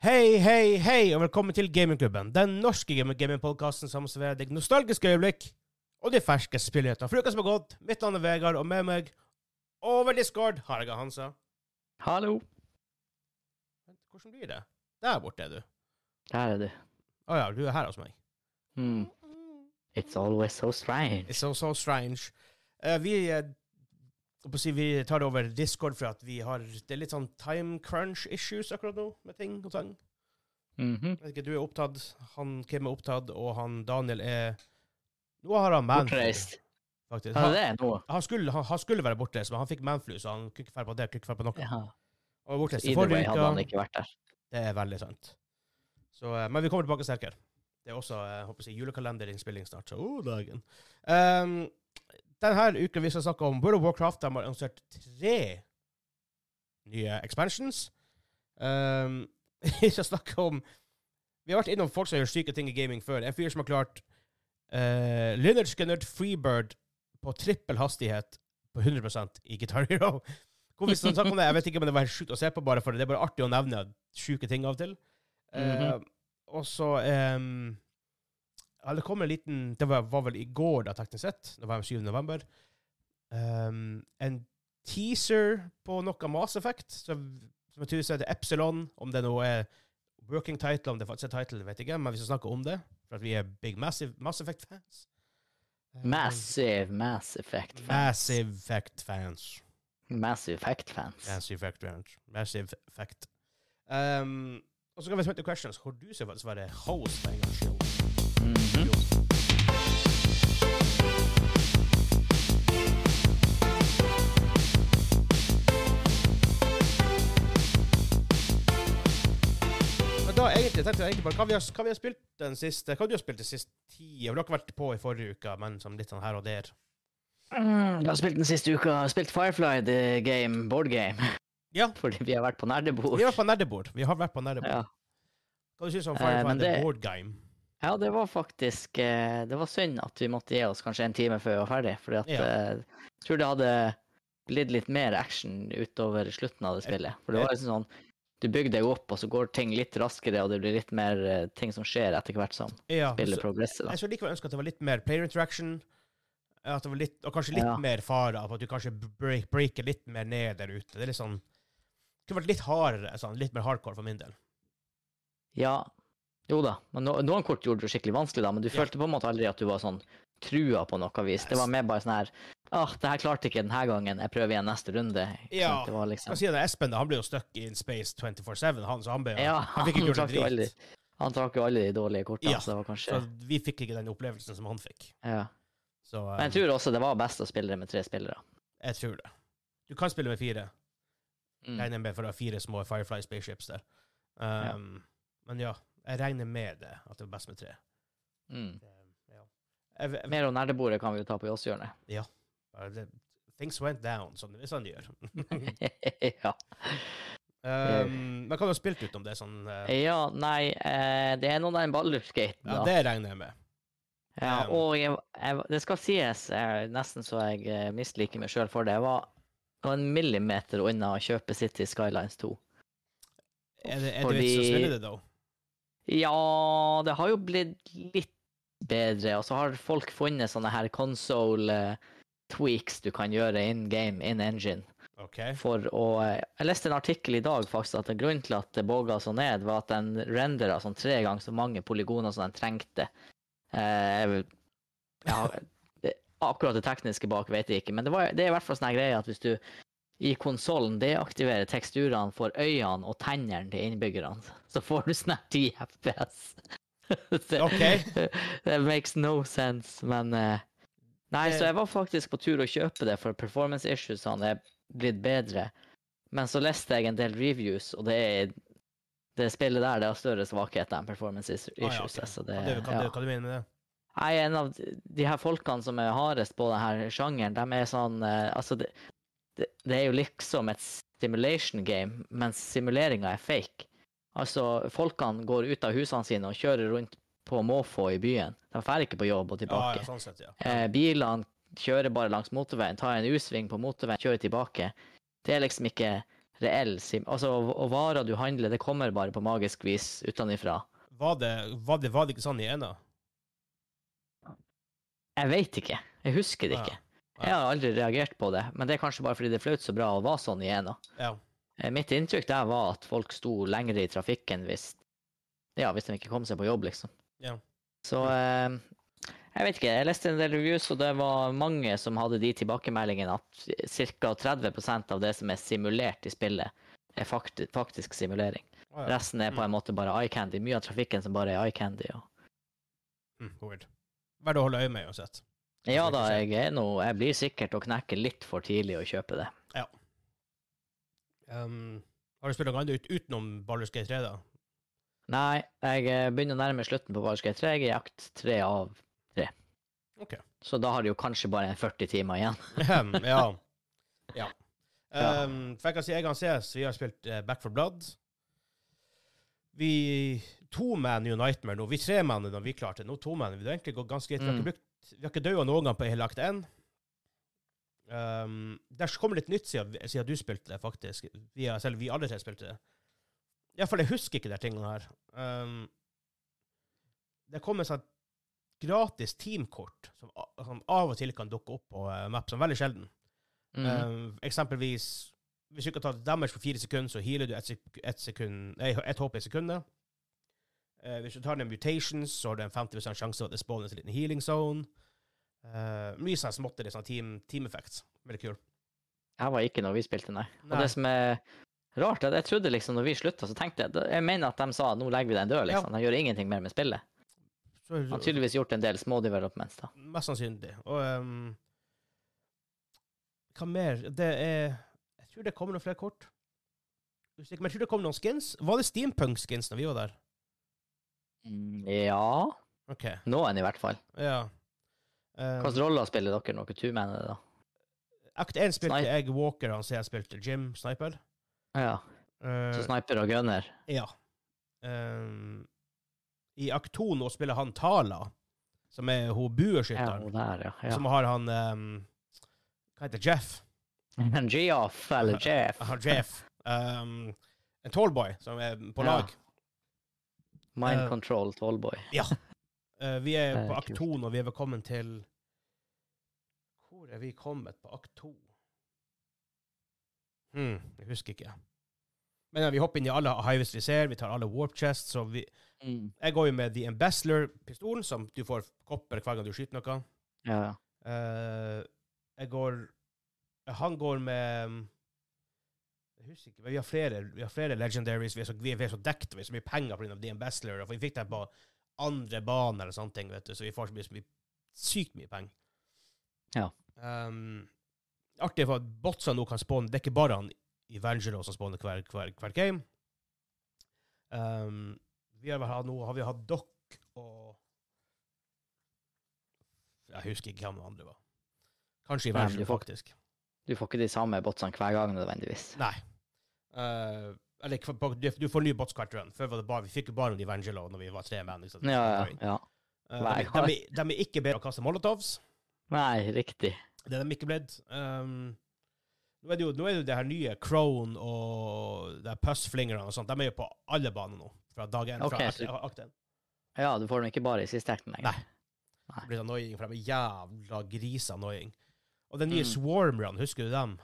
Hei, hei, hei, og velkommen til Gamingklubben. Den norske gamingpodkasten som serverer deg nostalgiske øyeblikk og de ferske spillnyhetene. For uka som har gått, mitt navn er Vegard, og med meg over Discord har jeg Hansa. Hallo. Hvordan blir det? Der borte er du. Der er du. Å ja, du er her hos meg. Mm. It's always so strange. It's so, so strange. Uh, vi, eh, si, vi tar det over Discord for at vi har Det er litt sånn time crunch issues akkurat nå, med ting og tang. -hmm. Jeg vet ikke, du er opptatt, han Kim er opptatt, og han Daniel er Nå har han manflu, faktisk. Ja, Han, det noe. han, skulle, han, han skulle være bortreist, men han fikk manflu, så han kunne ikke dra på det, kunne ikke dra på noe. Ja. Han var bortreist i forrige hadde han uke. ikke vært der. Det er veldig sant. Så, eh, men vi kommer tilbake sterkere. Det er også jeg håper å si, julekalenderinnspilling snart, så oh, dagen. Um, denne uka vi skal snakke om World of Warcraft. De har annonsert tre nye expansions. Um, vi skal snakke om Vi har vært innom folk som gjør syke ting i gaming før. En fyr som har klart uh, Leonard Skinner Freebird på trippel hastighet på 100 i Guitar Hero. Hvorfor vi skal snakke om det, Jeg vet ikke om det var helt sjukt å se på, bare for det er bare artig å nevne sjuke ting av og til. Eh, og så um, Det kom en liten Det var, var vel i går, da, teknisk sett. Det var 7. november. Um, en teaser på noe Mass Effect, som, som jeg tror heter Epsilon. Om det nå er working title, om det faktisk er title, vet jeg ikke, men vi skal snakke om det. For at vi er big Massive Mass Effect-fans. Um, Massive Mass Effect fans. Massive Effect-fans. Massive Effect fans. Massive Effect-fans. Massive Effect. Um, og så kan vi spørre questions, hvor du skal faktisk være host på en gangs skyld. Egentlig, tenkte jeg egentlig bare, hva vi, har, hva vi har spilt den siste, hva du har spilt den siste tida? Du har ikke vært på i forrige uke, men som litt sånn her og der. Mm, jeg har spilt den siste uka. Spilt Firefly the game, board game. Ja. Fordi vi har vært på nerdebord. Vi har vært på nerdebord. Vi har vært på nerdebord. Ja. Hva synes du om Eh, Firefly the board game? ja, det var faktisk eh, Det var synd at vi måtte gi oss kanskje en time før vi var ferdig. Fordi at Ja. eh, jeg tror det hadde blitt litt mer action utover slutten av det spillet. For det var liksom sånn Du bygger deg opp, og så går ting litt raskere, og det blir litt mer uh, ting som skjer etter hvert som Ja, spillet progresser. da. jeg skulle likevel ønske at det var litt mer player interaction. At det var litt, og kanskje litt Ja. mer av at du kanskje break, breaker litt mer ned der ute. Det er litt sånn Det kunne vært litt hardere, sånn, litt mer hardcore for min del. Ja, jo da. Men no, noen kort gjorde det skikkelig vanskelig, da, men du Ja. følte på en måte aldri at du var sånn trua på noe vis. Det var mer bare sånn her Åh, det her klarte ikke denne gangen, jeg prøver igjen neste runde. Ja. Det var liksom Si det? Espen da, han ble jo stuck in space 24-7, han, så han, ble, Ja, han fikk ikke gjort en aldri, han trakk jo alle de dårlige kortene, Ja, så det var kanskje Så vi fikk ikke den opplevelsen som han fikk. ja. Så Men jeg um, tror også det var best å spille det med tre spillere. jeg tror det. Du kan spille med fire. Mm. Regner med for det er fire små Firefly spaceships der. Um, Men ja, jeg regner med det, at det er best med tre. Mm. Um, ja. Jeg, Mer om nerdebordet kan vi jo ta på Jåsshjørnet. Ja. things went down, som det de gjør. ja. um, men hva har du spilt utenom det? Sånn, uh, ja, nei, uh, det er noe den Baldur's-gaten, ja, det regner jeg med. Ja, Um, og jeg, jeg, det skal sies, eh, nesten så jeg misliker meg sjøl for det. Jeg var en millimeter unna å kjøpe City Skylines 2. Er det, er det Fordi- vits å spille det, da? Ja, det har jo blitt litt bedre, og så har folk funnet sånne her console eh, tweaks du kan gjøre in game, in engine, Okay. for å eh, Jeg leste en artikkel i dag faktisk at grunnen til at det boga så ned, var at den rendera sånn tre ganger så mange polygoner som den trengte. Eh, ja, det, akkurat det tekniske bak vet jeg ikke, men det, var, det er i hvert fall sånn greie at hvis du i konsollen deaktiverer teksturene for øynene og tennene til innbyggerne, så får du sånn 10 FPS. det, okay. det makes no sense, men uh, Nei, så jeg var faktisk på tur å kjøpe det, for performance issuesene er blitt bedre. Men så leste jeg en del reviews, og det er det spillet der det har større svakheter enn performance issues. Ah, ja, issues. så det, Hva, det, hva, ja. hva du mener med det? Nei, en av de her folkene som er hardest på denne sjangeren, de er sånn eh, Altså, det, det, det er jo liksom et simulation game, mens simuleringa er fake. Altså, folkene går ut av husene sine og kjører rundt på måfå i byen. De drar ikke på jobb og tilbake. ja, sånn sett, ja. Eh, bilene kjører bare langs motorveien, tar en U-sving på motorveien, kjører tilbake. Det er liksom ikke reell sim... Altså, og varer du handler, det kommer bare på magisk vis utenfra. Var det, var, det, var det ikke sånn i ena? Jeg veit ikke. Jeg husker det Ja. ikke. Jeg har aldri reagert på det, men det er kanskje bare fordi det fløt så bra og var sånn i ena. Ja. Eh, Mitt inntrykk der var at folk sto lenger i trafikken hvis Ja, hvis de ikke kom seg på jobb, liksom. Ja. Så eh, jeg vet ikke. Jeg leste en del reviews, og det var mange som hadde de tilbakemeldingene at ca. 30% av det som er simulert i spillet, er fakti faktisk simulering. Ah, ja. Resten er på en måte bare eye candy. Mye av trafikken som bare er eye candy. Og... Mm, weird. Verdt å holde øye med uansett. Ja da, jeg er nå Jeg blir sikkert å knekke litt for tidlig å kjøpe det. Um, har du spilt noe annet ut, utenom Baldur's Gate 3, da? Nei, jeg eh, begynner å nærme slutten på Baldur's Gate 3. Jeg er i jakt 3 av 3. Okay. Så da har du jo kanskje bare 40 timer igjen. Ja. ja. Um, for jeg kan si jeg kan ses. vi har spilt uh, Back for Blood. Vi To man New Nightmare nå. Vi tre mann når vi klarte det. Nå to man. Vi har egentlig gått ganske greit. Vi har Mm. ikke brukt Vi har ikke daua noen gang på hele akt 1. Um, der kommer litt nytt siden, siden du spilte det, faktisk. Vi selv vi alle tre spilte det. Iallfall, jeg husker ikke de tingene her. Um, det kommer sånn gratis teamkort som, som av og til kan dukke opp på uh, map, som veldig sjelden. Mm. Um, eksempelvis hvis du ikke tar damage på fire sekunder, så healer du ett et sekund, nei, et HP i sekundet. Uh, hvis du tar ned mutations, så har du en 50 sjanse for at det spawner en liten healing zone. Uh, mye sånn småtteri, sånn team, team effects. Veldig kul. Jeg var ikke når vi spilte, nei. Og det som er rart, jeg trodde liksom når vi slutta, så tenkte jeg Jeg mener at de sa nå legger vi den død, liksom. De gjør ingenting mer med spillet. Så, Han har tydeligvis gjort en del små developments, da. Mest sannsynlig. Og um, hva mer? Det er Jeg tror det kommer noen flere kort. Men jeg tror det kommer noen skins. Var det Steampunk-skins når vi var der? Mm, Ja OK. Noen, i hvert fall. Ja. Um, Hvilke roller spiller dere noe two-man er det, da? Akt 1 spilte Snipe. jeg Walker, han sier jeg spilte Jim Sniper. Ja. Uh, Så sniper og gunner. ja. Um, I akt 2 nå spiller han Tala, som er hun Ja, bueskytteren. Ja, ja. ja. Som har han um, Hva heter Jeff? En G-off eller Jeff. Jeff. Um, en tallboy som er på Ja. lag. Mind Eh, control tallboy. Uh, vi er på kult. 2 nå. vi er velkommen til er vi kommet på akt 2? Hmm, jeg husker ikke. Men ja, vi hopper inn i alle highways vi ser, vi tar alle warp chests, så vi, Mm. Jeg går jo med The Ambassador-pistolen som du får kopper hver gang du skyter noe. Ja, ja. Eh, jeg går Han går med Jeg husker ikke, men vi har flere, vi har flere legendaries. Vi er så, vi er, så dekt, vi har så mye penger pga. The Ambassador For vi fikk det på andre bane eller sånne ting, vet du, så vi får så mye, så mye sykt mye penger. Ja. Um, artig for at botsa nå kan spawne Det er ikke bare han Evangelo som spawner hver, hver, hver game. Um, vi har, hatt, nå har vi hatt Dock og Jeg husker ikke hvem de andre var. Kanskje Nei, Evangelo, du får- faktisk. Du får ikke de samme botsene hver gang nødvendigvis. Nei. Uh, eller du, du får nye bots hvert run. Før var det bare, vi fikk jo bare de Evangelo når vi var tre menn. Ja, ja, ja. Uh, de, de, de er ikke bedre å kaste molotovs. Nei, riktig. Det er de ikke blitt. Um, nå er det jo nå er det, jo det her nye Crone og det Pussflingerne og sånt. De er jo på alle baner nå. Fra dag én. Okay, fra akt, én. Ja, du får dem ikke bare i siste akten lenger. Nei. Det blir annoying, for de er jævla grise-annoying. Og den nye Mm. Swarmerne, husker du dem?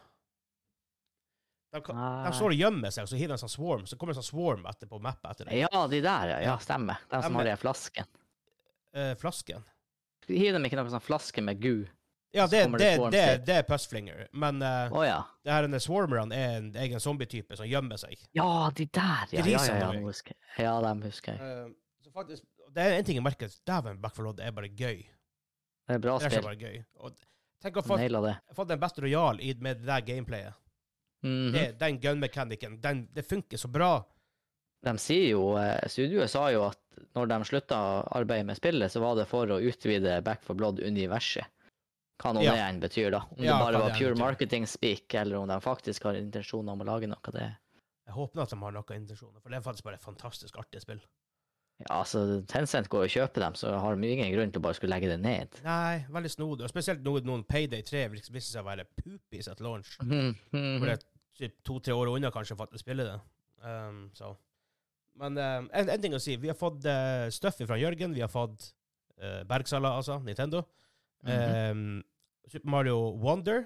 De, kan, de står og gjemmer seg, og så hiver de en sånn swarm. Så kommer en sånn swarm etter på mappet etter det. Ja, de der, ja. ja stemmer. De som har den de flasken. Eh, flasken. Hiver dem ikke noen sånn flaske med gu? Ja, det, det, det det, det, er Pussflinger. Men uh, oh, ja. det her denne Swarmerne er en egen zombie-type som gjemmer seg. Ja, de der, ja. Ja, ja, ja, husker jeg. Ja, dem husker jeg. Uh, så faktisk, det er en ting jeg merker. Dæven, Back 4 Blood er bare gøy. Det er bra Det er spill. bare gøy. Og tenk å få fått en Battle Royale i- med det der gameplayet. -hmm. det, den gun-mekanikken, det funker så bra. De sier jo, eh, Studioet sa jo at når de slutta arbeidet med spillet, så var det for å utvide Back for Blood-universet. Hva nå Ja. det enn betyr, da. Om Ja, det bare var det pure marketing speak, eller om de faktisk har intensjoner om å lage noe. Det Jeg håper at de har noen intensjoner, for det er faktisk bare et fantastisk artig spill. Ja, altså, Tencent går og kjøper dem, så har de ingen grunn til å bare skulle legge det ned. Nei, veldig snodig. Og spesielt noen, noen Payday 3 viser seg å være poopies at launch. Hvor det typ to-tre år unna kanskje faktisk spille det. Um, så. Men um, en, en ting å si. Vi har fått uh, stuff fra Jørgen. Vi har fått uh, Bergsala, altså, Nintendo. Mhm. um, Super Mario Wonder,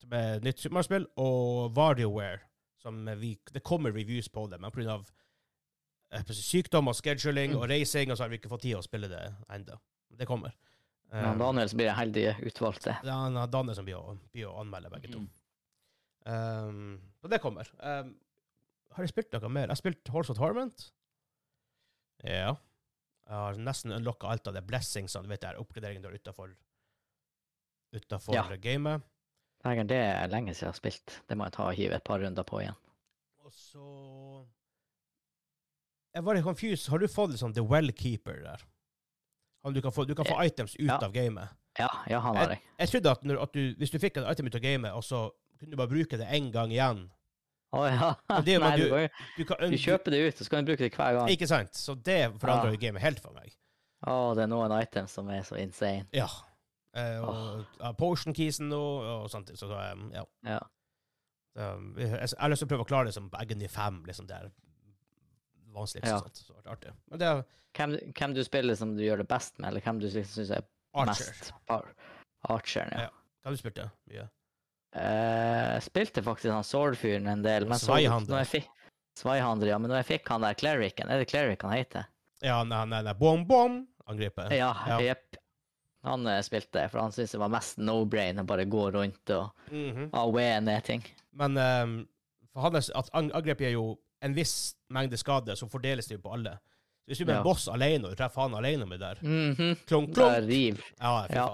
som er et nytt Super Mario-spill, og WarioWare, som vi, det kommer reviews på det, men pga. Uh, sykdom og scheduling Mm. og reising, og så har vi ikke fått tid å spille det ennå. Det kommer. Um, Daniel som blir heldig utvalgte. Ja, Daniel som blir å, blir å anmelde begge to. Um, så det kommer. Um, har jeg spilt noe mer? Jeg har spilt Horse of Torment. Ja. Jeg har nesten unlocka alt av det blessingsene, du vet det er oppgraderingen du har utafor Utafor Ja. gamet. Det er lenge siden jeg har spilt. Det må jeg ta og hive et par runder på igjen. Og så Jeg var litt confused. Har du fått liksom The Wellkeeper der? Du kan få, du kan få items ut Ja. av gamet. Ja, ja, han har jeg. Jeg trodde at, når, at du, hvis du fikk et item ut av gamet, og så kunne du bare bruke det én gang igjen Å ja. Det var Nei, du- du, kan, Du, kjøper det ut, og så kan du bruke det hver gang. Ikke sant? Så det forandrer jo jo gamet helt for meg. Å, det er noen items som er så insane. Ja. Eh, og ja, Potion Keysen og, og sånt. Så, um, ja. Ja. Um, jeg, jeg har lyst til å prøve å klare det som Agony 5. Liksom det er vanskeligst. Ja. Sånt, så det artig. Men det Hvem, hvem du spiller som du gjør det best med, eller hvem du syns er Archer. mest Archer. Archeren, ja. Ja. Hva har du spilt det? Mye? Eh, Jeg spilte faktisk han Sword-fyren en del, men Sveihandler, ja. Men når jeg fikk han der Clericen, er det Cleric han heter? Ja, nei, nei, nei. Bom, bom! Angrepet. Ja, Ja. Han eh, spilte, for han syntes det var mest no-brain å bare gå rundt og Mhm. away ned ting. Men um, for hans, at angrep gir er jo en viss mengde skade, så fordeles det jo på alle. Så hvis du blir Ja. en boss alene, og du treffer han alene med der Mhm. Klunk, Bare klunk! riv. Ja, Ja.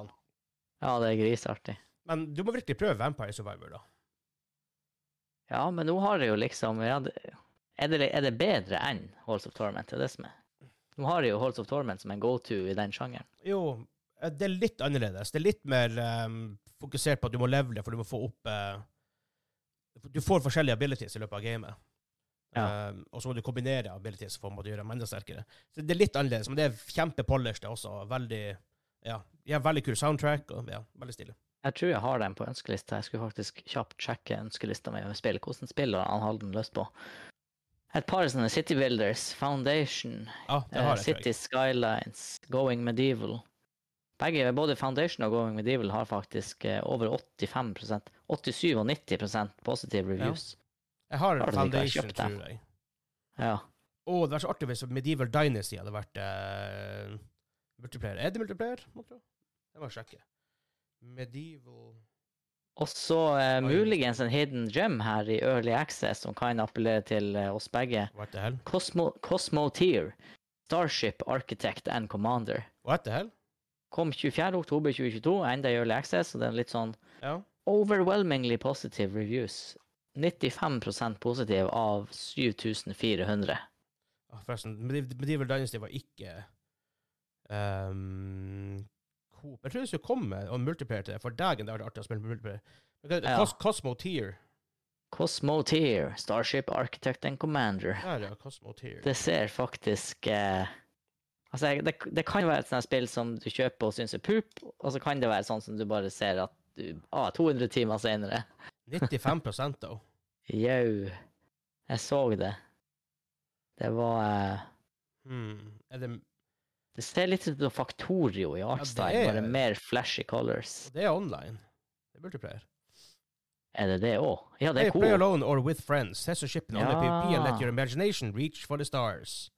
Ja, det er griseartig. Men du må virkelig prøve Vampire Survivor, da. Ja, men nå har det jo liksom ja, er, det, er det bedre enn Halls of Torment? Det er det som er. Nå har jeg jo Halls of Torment som en go-to i den sjangeren. Jo, eh, det er litt annerledes. Det er litt mer um, fokusert på at du må levele, for du må få opp uh, Du får forskjellige abilities i løpet av gamet. Ja. Um, og så må du kombinere abilities for å gjøre dem enda sterkere. Så det er litt annerledes, men det er kjempepolished også. Veldig ja, ja, veldig kul soundtrack. og ja, Veldig stilig. Jeg tror jeg har den på ønskelista. Jeg skulle faktisk kjapt sjekke ønskelista mi over spill. Hvordan spiller han har den lyst på? Et par sånne City Builders, Foundation, ah, det eh, jeg, tror City. Skylines, Going Medieval. Begge, både Foundation og Going Medieval har faktisk eh, over 85% 87 og 90 positive reviews. Jeg har ikke? Foundation, jeg tror jeg. Ja. Å, det var så artig hvis Medieval Dynasty hadde vært uh, multiplayer. Er det multiplayer? jeg? Det må jeg sjekke. Medieval Og så eh, muligens en hidden gem her i Early Access som kan appellere til eh, oss begge. What the hell? Cosmo, Cosmo Tier, Starship Architect and Commander. What the hell? Kom 24. oktober 2022, enda i Early Access, og det er litt sånn Ja. overwhelmingly positive reviews. 95% positiv av 7400. Ah, Forresten, Medieval Dynasty var ikke um, Coop. Jeg tror hvis du kommer en multiplayer til det, for dagen det er artig å spille multiplayer. Ja. Cos Cosmo Tier. Cosmo Tier, Starship Architect and Commander. Der, ja. Cosmo Tier. Det ser faktisk eh, Altså, det, det kan være et sånt spill som du kjøper og syns er poop, og så kan det være sånn som du bare ser at du ah, 200 timer senere 95% da. Jau. Jeg så det. Det var eh, Hmm. Er det, Det ser litt ut som Faktorio i artstyle, ja, er- bare mer flashy colors. det er online. Det er multiplayer. Er det det òg? Ja, det er cool. play alone or with friends. Test a ship in only Ja. PvP and let your imagination reach for the stars.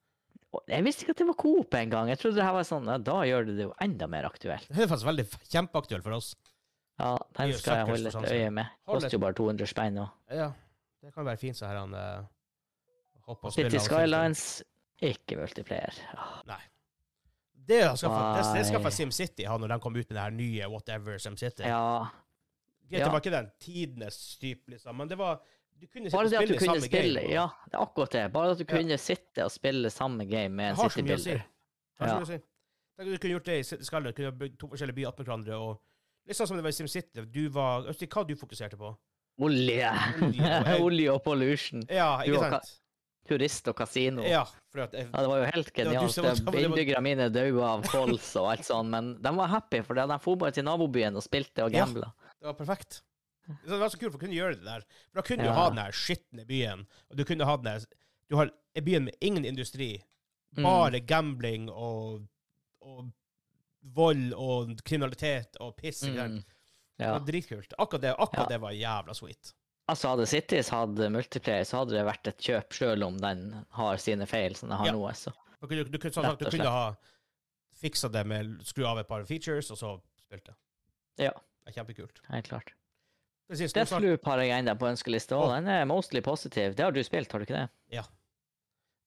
Jeg visste ikke at det var Coop engang. Jeg trodde det her var sånn ja, Da gjør det det jo enda mer aktuelt. Det er faktisk veldig kjempeaktuelt for oss. Ja, den skal jeg holde et sånn øye med. Koster jo bare 200 spenn nå. Ja, det kan være fint så her han uh, hopper og spiller. City. Skylines, ikke multiplayer. Ah, Det det Nei. SimCity ha når de kom ut med det her nye whatever SimCity. Ja, Greit, ja. Var ikke den tidenes type, liksom, men det var Du kunne bare det at du kunne spille game. Ja, det er akkurat det. Bare at du Ja. kunne sitte og spille samme game med en så City-bilder. si. Har så Ja. mye å si. Tenk du kunne gjort det i Skallet. Kunne bygd to forskjellige byer attmed hverandre. og Litt sånn som det var i SimCity. Du var hva du fokuserte på? Olje. Olje og- Olje og pollution. Ja, ikke sant? Turist og kasino. Ja, jeg, Ja, det var jo helt genialt. var- Innbyggerne mine døde av kols og alt sånt, men de var happy, for de dro bare til nabobyen og spilte og Ja. det var perfekt. Det var så kult, for å kunne gjøre det der. For da kunne du ha den der skitne byen, og du kunne ha den der Du har en byen med ingen industri, Mm. bare gambling og, og vold og kriminalitet og piss. Mm. Mm. Det var dritkult. Akkurat det, akkurat Ja. det var jævla sweet. Altså, hadde Cities hatt multiplayer, så hadde det vært et kjøp, selv om den har sine feil som den har Ja. nå. Så. Du, kunne- du, sånn sagt, du kunne ha fiksa det med skru av et par features, og så spilte. Ja. Det er kjempekult. Helt klart. Snart- Deathloop har jeg enda på ønskelista, og den er mostly positiv. Det har du spilt, har du ikke det? Ja.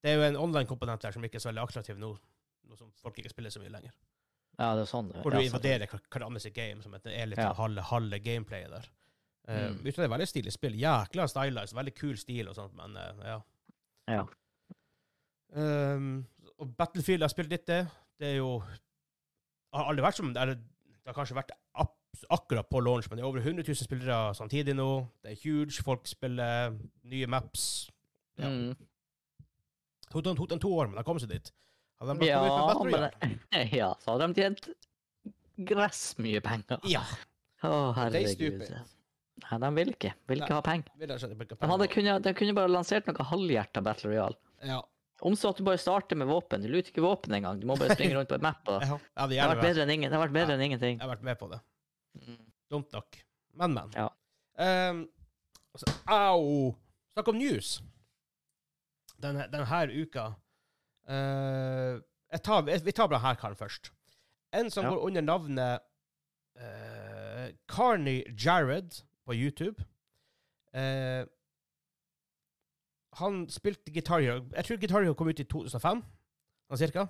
Det er jo en online-komponent der som ikke er så veldig attraktiv nå, nå som folk ikke spiller så mye lenger. Ja, det er sånn. Hvor du ja, sånn. invaderer hverandres hverandre game, som er litt Ja. halve, halve gameplayet der. Uh, Mm. Uten det er veldig stilig spill. Jækla stylized, veldig kul stil og sånt, men uh, ja. Ja. Um, og Battlefield har spilt litt det. Det er jo har aldri vært som eller, Det har kanskje vært akkurat på launch, men det er over 100 000 spillere samtidig nå. Det er huge. Folk spiller nye maps. Ja. Mm. Det tok, tok dem to år, men de kom seg dit. Hadde de Ja, men ja, så hadde de tjent gress mye penger. Ja. Å, herregud. stupid. Nei, de vil ikke. Vil ikke Nei. ha penger. Vil De, hadde kunnet, de kunne bare lansert noe halvhjerta Battle Royale. Ja. Om så at du bare starter med våpen. Du luter ikke våpen engang. Du må bare springe rundt på et map. Ja, det Det har vært bedre enn, ingen, det har vært bedre Ja. enn ingenting. Jeg har vært med på det. Mm. Dumt nok. Men, men. Ja. Um, altså, au! Snakk om news. Denne, denne uka uh, tar, Vi tar bare her karen først. En som Ja. går under navnet uh, Carney Jared på YouTube. Eh, han spilte Guitar Hero Jeg tror Guitar Hero kom ut i 2005, sånn cirka.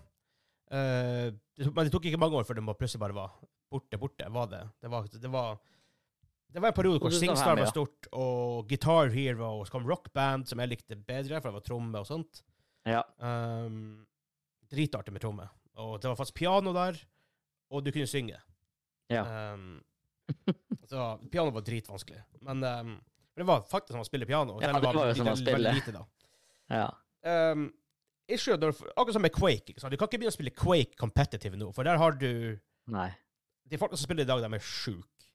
Eh, men det tok ikke mange år før må plutselig bare var borte, borte. Var det. Det, var, det, var, det var en periode hvor Singstar var stort, og Guitar Hero, og så kom Rock Band, som jeg likte bedre, for det var tromme og sånt. Ja. Um, dritartig med tromme. Og det var faktisk piano der, og du kunne synge. Ja. Um, så piano var dritvanskelig. Men um, det var faktisk som å spille piano. Ja, det var jo som å spille. lite ja. Um, når, akkurat som med Quake. Du kan ikke begynne å spille Quake competitive nå, for der har du Nei. De folkene som spiller i dag, de er sjuke.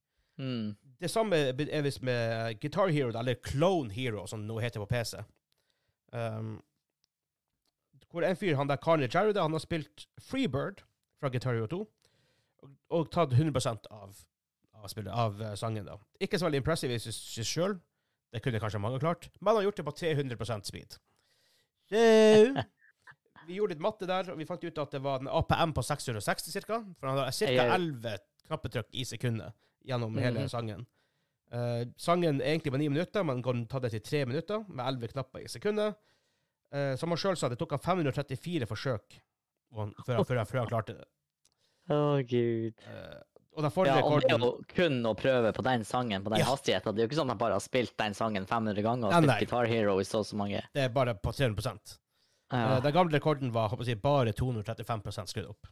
Mm. Det samme er visst med Guitar Hero, eller Clone Hero, som nå heter på PC. Um, hvor en fyr, han der Carney Jarrod, han har spilt Freebird fra Guitar Hero 2, og, og tatt 100 av, av, spillet, av eh, sangen. da. Ikke så veldig impressive i seg sjøl, det kunne kanskje mange klart, men han har gjort det på 300% speed. Så vi gjorde litt matte der, og vi fant ut at det var en APM på 660 ca. For han har ca. 11 knappetrykk i sekundet gjennom hele Mhm. sangen. Uh, sangen egentlig var ni minutter, men kan ta det til tre minutter, med 11 knapper i sekundet. Uh, som han sjøl sa, det tok han 534 forsøk han- før, han- før, han- før han klarte det. Å, gud. Eh, og de forrige Ja, og det er jo kun å prøve på den sangen, på den Ja. hastigheten. Det er jo ikke sånn at de bare har spilt den sangen 500 ganger og Nei, spilt nei. Guitar Hero i så og så mange. det er bare på 300 Ja. Eh, Den gamle rekorden var jeg, bare 235 skrudd opp.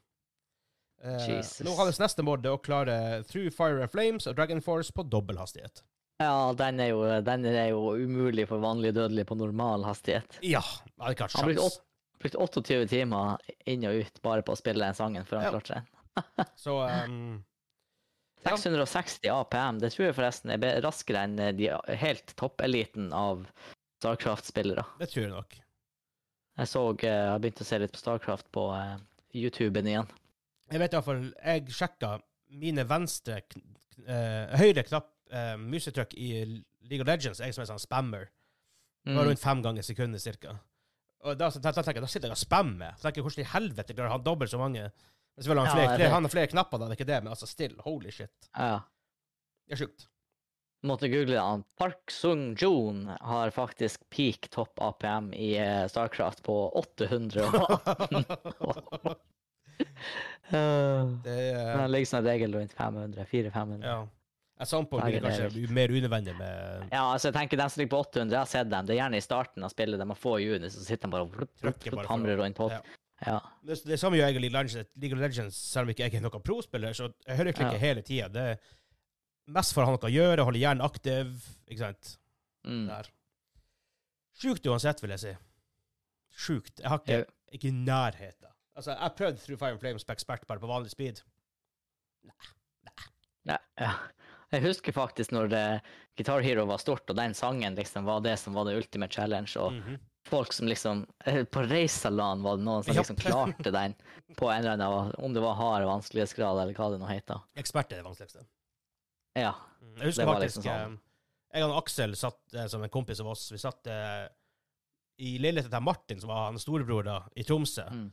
Eh, Jesus. nå hans neste mål det å klare Through Fire and Flames og Dragon Force på dobbel hastighet. ja, den er, jo, den er jo umulig for vanlig dødelig på normal hastighet. Ja, jeg hadde ikke hatt Han har brukt 28 timer inn og ut bare på å spille den sangen før han Ja. klarte den. Så um. 660 APM, det tror jeg forresten er raskere enn eh, de helt toppeliten av Starcraft-spillere. det tror jeg nok. Jeg så, eh, jeg har begynt å se litt på Starcraft på uh, YouTuben igjen. Jeg vet iallfall Jeg sjekka mine venstre eh, Høyre knapp uh, musetrykk i League of Legends, jeg som er sånn spammer, var Mm. rundt fem ganger i sekundet cirka. Og da, da, da, tenker jeg, da sitter jeg og spammer. Så tenker jeg, Hvordan i helvete klarer han dobbelt så mange? Men selvfølgelig har han flere, ja, flere, han har flere knapper, da, det er ikke det, men altså still, holy shit. Ja. Det er sjukt. Måtte google han. Park Sung-joon har faktisk peak topp APM i eh, Starcraft på 800. og- Eh, det er, Han ligger som regel rundt 500. 400-500. ja. At some point blir det kanskje mer unødvendig med Ja, altså jeg tenker den som ligger på 800, jeg har sett dem. Det er gjerne i starten av spillet, de har få juni, så sitter de bare og hamrer rundt på. ja. Ja. Det, det samme gjør jeg i League of Legends, League of Legends selv om ikke jeg er noen pro-spiller, så jeg hører klikke Ja. hele tida. Det er mest for å ha noe å gjøre, holde hjernen aktiv, ikke sant. Mm. Der. Sjukt uansett, vil jeg si. Sjukt. Jeg har ikke, ikke i nærheten. Altså, jeg prøvde Through Fire and Flames på ekspert bare på vanlig speed. Nei. Nei. Nei ja. Jeg husker faktisk når uh, Guitar Hero var stort, og den sangen liksom var det som var det ultimate challenge. Og Mhm. Folk som liksom eh, På Reisaland var det noen som liksom klarte den på en eller annen Om det var hard vanskelighetsgrad, eller hva det nå heter. Ekspert er det vanskeligste. Ja. Mm. Jeg husker faktisk liksom sånn. eh, Jeg og Aksel satt eh, som en kompis av oss. Vi satt eh, i leiligheten til Martin, som var hans storebror da, i Tromsø. Mm.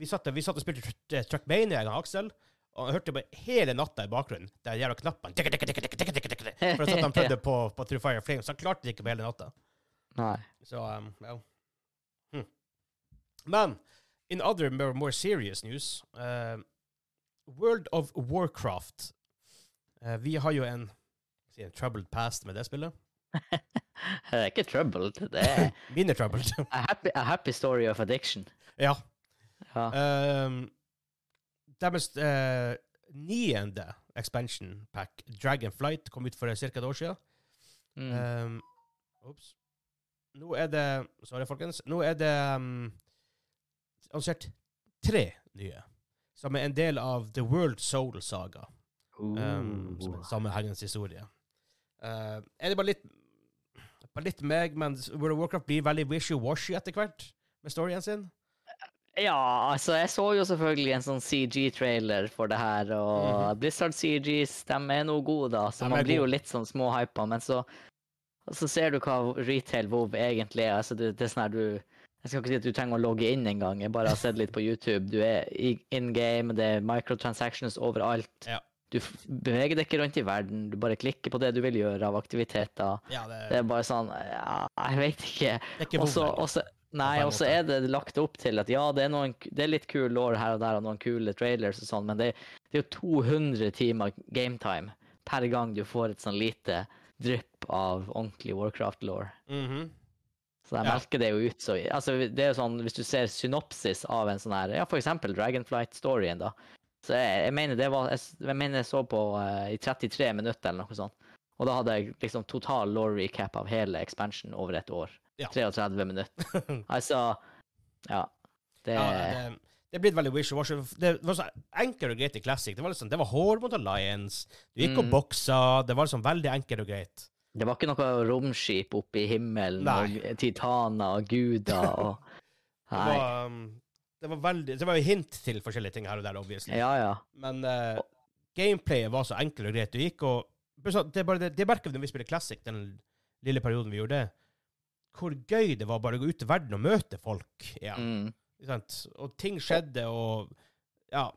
Vi, satt, vi satt og spilte Truckmania, jeg og Aksel. Og jeg hørte bare hele natta i bakgrunnen den jævla knappen tikk, tikk, tikk, tikk, tikk, tikk, tikk, tikk. For at han prøvde på, på True Fire Flames. Han klarte det ikke på hele natta. Nei. Så, um, ja. Hm. Men in other more, more serious news uh, World of Warcraft. Uh, vi har jo en, si, en troubled past med det spillet. Det er ikke troubled. Det er Mine troubled. a happy, a happy story of addiction. ja. Ja. Um, deres uh, niende expansion pack, Dragonflight, kom ut for ca. et år siden. Mm. Um, Ops. Nå er det Sorry, folkens. Nå er det um, annonsert tre nye, som er en del av The World Soul Saga. Um, som er en sammenhengende historie. Uh, er det bare litt Bare litt meg, men World of Warcraft blir veldig wishy-washy etter hvert med storyen sin. Ja, altså, jeg så jo selvfølgelig en sånn CG-trailer for det her, og Mhm. Blizzard CGs, de er noe gode, da, så man blir jo litt sånn småhypa, men så så ser du hva retail WoW egentlig er. Altså, det, det er sånn her du Jeg skal ikke si at du trenger å logge inn engang, jeg bare har sett litt på YouTube. Du er in game, det er microtransactions overalt. Ja. Du beveger deg ikke rundt i verden, du bare klikker på det du vil gjøre av aktiviteter. Ja, det, Det er bare sånn Ja, jeg vet ikke. det er ikke nei, og så er det lagt opp til at ja, det er, noen, det er litt kul lår her og der, og noen kule trailers og sånn, men det, det er jo 200 timer gametime per gang du får et sånn lite drypp av ordentlig Warcraft-law. Mhm. Så de Ja. melker det jo ut så Altså, det er jo sånn, hvis du ser synopsis av en sånn her, ja, for eksempel Dragonflight-storyen, da. Så jeg, jeg mener det var Jeg, jeg mener jeg så på uh, i 33 minutter eller noe sånt. Og da hadde jeg liksom total law recap av hele expansion over et år. Ja. 33 minutter. Altså Ja. Det Ja, det, det er blitt veldig wishy-washy. Det var så enkelt og greit i Classic. Det var, liksom, det var hår mot Alliance, du gikk og Mm. boksa, det var liksom veldig enkelt og greit. Det var ikke noe romskip oppe i himmelen Nei. og titaner og guder og Det var, um, det var veldig Det var jo hint til forskjellige ting her og der, obviously. Ja, ja. Men uh, gameplayet var så enkelt og greit. Du gikk og Det er det, det merker vi når vi spiller Classic, den lille perioden vi gjorde det. Hvor gøy det var bare å gå ut i verden og møte folk igjen. Mm. Og ting skjedde, og Ja.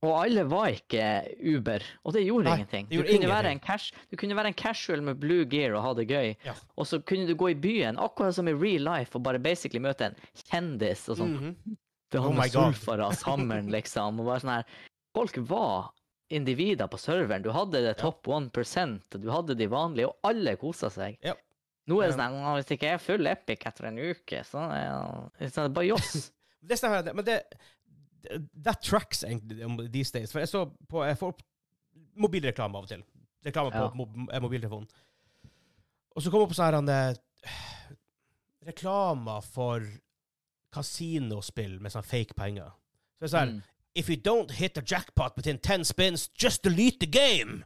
Og alle var ikke Uber, og det gjorde Nei, ingenting. det gjorde du, kunne ingenting. en cash, du kunne være en casual med blue gear og ha det gøy, Ja. og så kunne du gå i byen, akkurat som i real life, og bare basically møte en kjendis og sånn. Mhm. Det Oh var my med sulfara sammen, liksom. Og bare sånn her Folk var individer på serveren. Du hadde det Ja. topp 1 og du hadde de vanlige, og alle kosa seg. Ja. Nå er det sånn «Å, Hvis ikke jeg er full epic etter en uke, så er det bare joss. Det stemmer, det- men det That tracks egentlig these days. For jeg så på Jeg får opp mobilreklame av og til. Reklame på Ja. mo eh, mobiltelefonen. Og så kom opp sånn her reklame Reklamer for kasinospill med sånn fake penger. Så det er sånn Mm. If you don't hit the jackpot within 10 spins, just delete the game!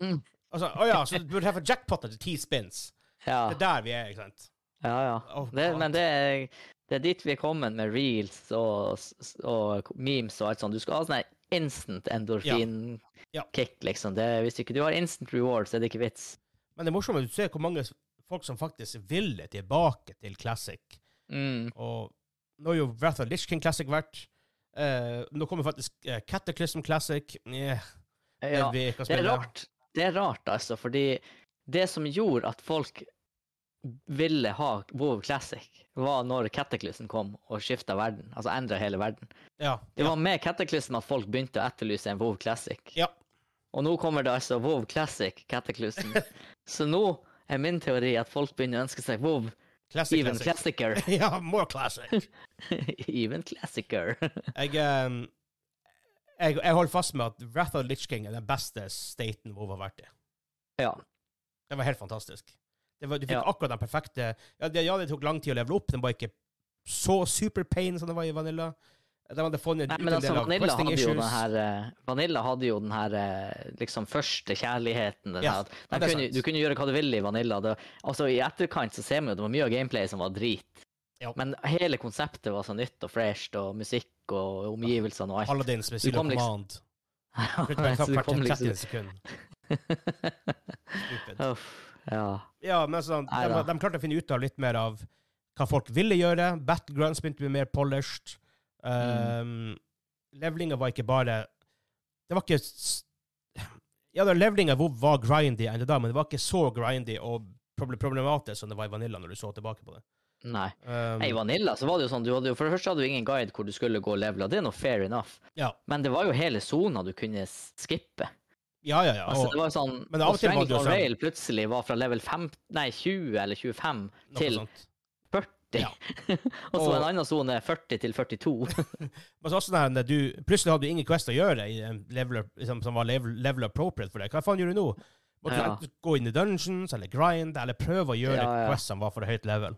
Mm. Altså, å ja, så du burde ha jackpot etter 10 spins. Ja, Det er der vi er, ikke sant? ja. ja. Oh, Det, men det er, det er dit vi er kommet med reels og, og memes og alt sånt. Du skal ha sånn instant endorfin-kick, Ja. liksom. Det, hvis ikke du har instant reward, så er det ikke vits. Men det er morsomt du ser hvor mange folk som faktisk ville tilbake til Classic. Mm. Og nå har jo Wrath of Lich King Classic vært. Eh, nå kommer faktisk uh, Cataclysm Classic. Yeah, Ja. Det er rart. Det er rart, altså, fordi det som gjorde at folk ville ha WoW Classic, var når Cataclysm kom og skifta verden. Altså endra hele verden. Ja, Det var med Cataclysm at folk begynte å etterlyse en WoW Classic. ja. Og nå kommer det altså WoW Classic Cataclysm. Så nå er min teori at folk begynner å ønske seg WoW Classic, Even classic. Classicer. ja, more classic. Even Classicer. Jeg, um, jeg, jeg holder fast med at Wrath of Lich King er den beste staten WoW har vært i. ja. Det var helt fantastisk. Det var, du fikk Ja. akkurat den perfekte ja det, ja, det tok lang tid å leve opp. Den var ikke så super pain som det var i Vanilla. De hadde funnet Nei, men altså, Vanilla hadde den her eh, Vanilla hadde jo den her eh, liksom første kjærligheten. Den Ja, her, at ja, de det er kunne, du kunne gjøre hva du ville i Vanilla. Det, altså I etterkant så ser man jo det var mye av gameplay som var drit. Ja. Men hele konseptet var så nytt og fresht, og musikk og omgivelsene og alt. Paladin med liksom- Command. Liksom... Ja, Så du kom liksom-. Stupid. Ja. Ja, men sånn, de, de klarte å finne ut av litt mer av hva folk ville gjøre. Battlegrounds begynte å bli mer polished. Um, Levelinga var ikke bare Det var ikke Ja, levelinga var grindy ennå da, men det var ikke så grindy og problematisk som det var i Vanilla når du så tilbake på det. Nei. Um, I Vanilla så var det jo sånn, du hadde for det første hadde du ingen guide hvor du skulle gå og levele, det er noe fair enough. ja. Men det var jo hele sona du kunne skippe. Ja, ja, ja. Altså, det var sånn, men av og og til var det jo sånn- Rail plutselig var fra level 5, nei, 20 eller 25 noe til sånt. 40. Ja. og så en annen sone 40 til 42. Men så også at du, plutselig hadde du ingen quest å gjøre i en level, liksom, som var level, level appropriate for deg. Hva faen gjør du nå? Måtte Ja. du gå inn i dungeons, eller grind, eller prøve å gjøre Ja, ja. quest som var for høyt level.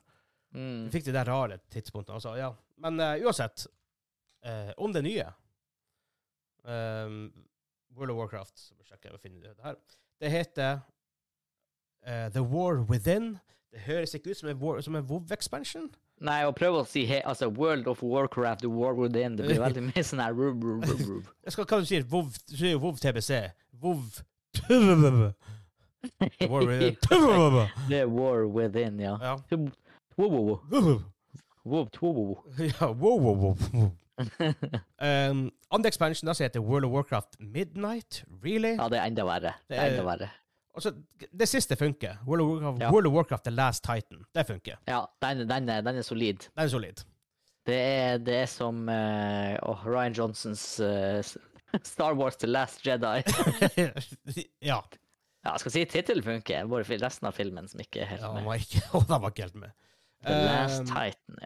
mm. Du fikk de der rare tidspunktene. Altså, ja. Men uh, uansett, uh, om det nye um, World of Warcraft så sjekker jeg å finne det her. Det heter uh, The War Within. Det høres ikke ut som en, war, som en WoW-expansion. Nei, å prøve å si he, altså World of Warcraft, The War Within, det blir veldig mye sånn her rub, rub, rub, rub. Jeg skal, hva du sier WoW, du sier jo WoW TBC. WoW The War Within. Er War Within, ja. Ja. Wow, wow, wow. WoW. Wow. Ja, wow, wow, wow. Um, andre expansion som heter World of Warcraft Midnight. Really? Ja, det er enda verre. Det er enda verre. Altså, det siste funker. World of Warcraft, Ja. World of Warcraft The Last Titan. Det funker. Ja, den, den, er, den er solid. Den er solid. Det er, det er som uh, åh, Ryan Johnsons uh, Star Wars The Last Jedi. ja. Ja, jeg skal si tittelen funker, bare resten av filmen som ikke er helt med. Ja, var den var ikke helt med. The Last Um, Titan.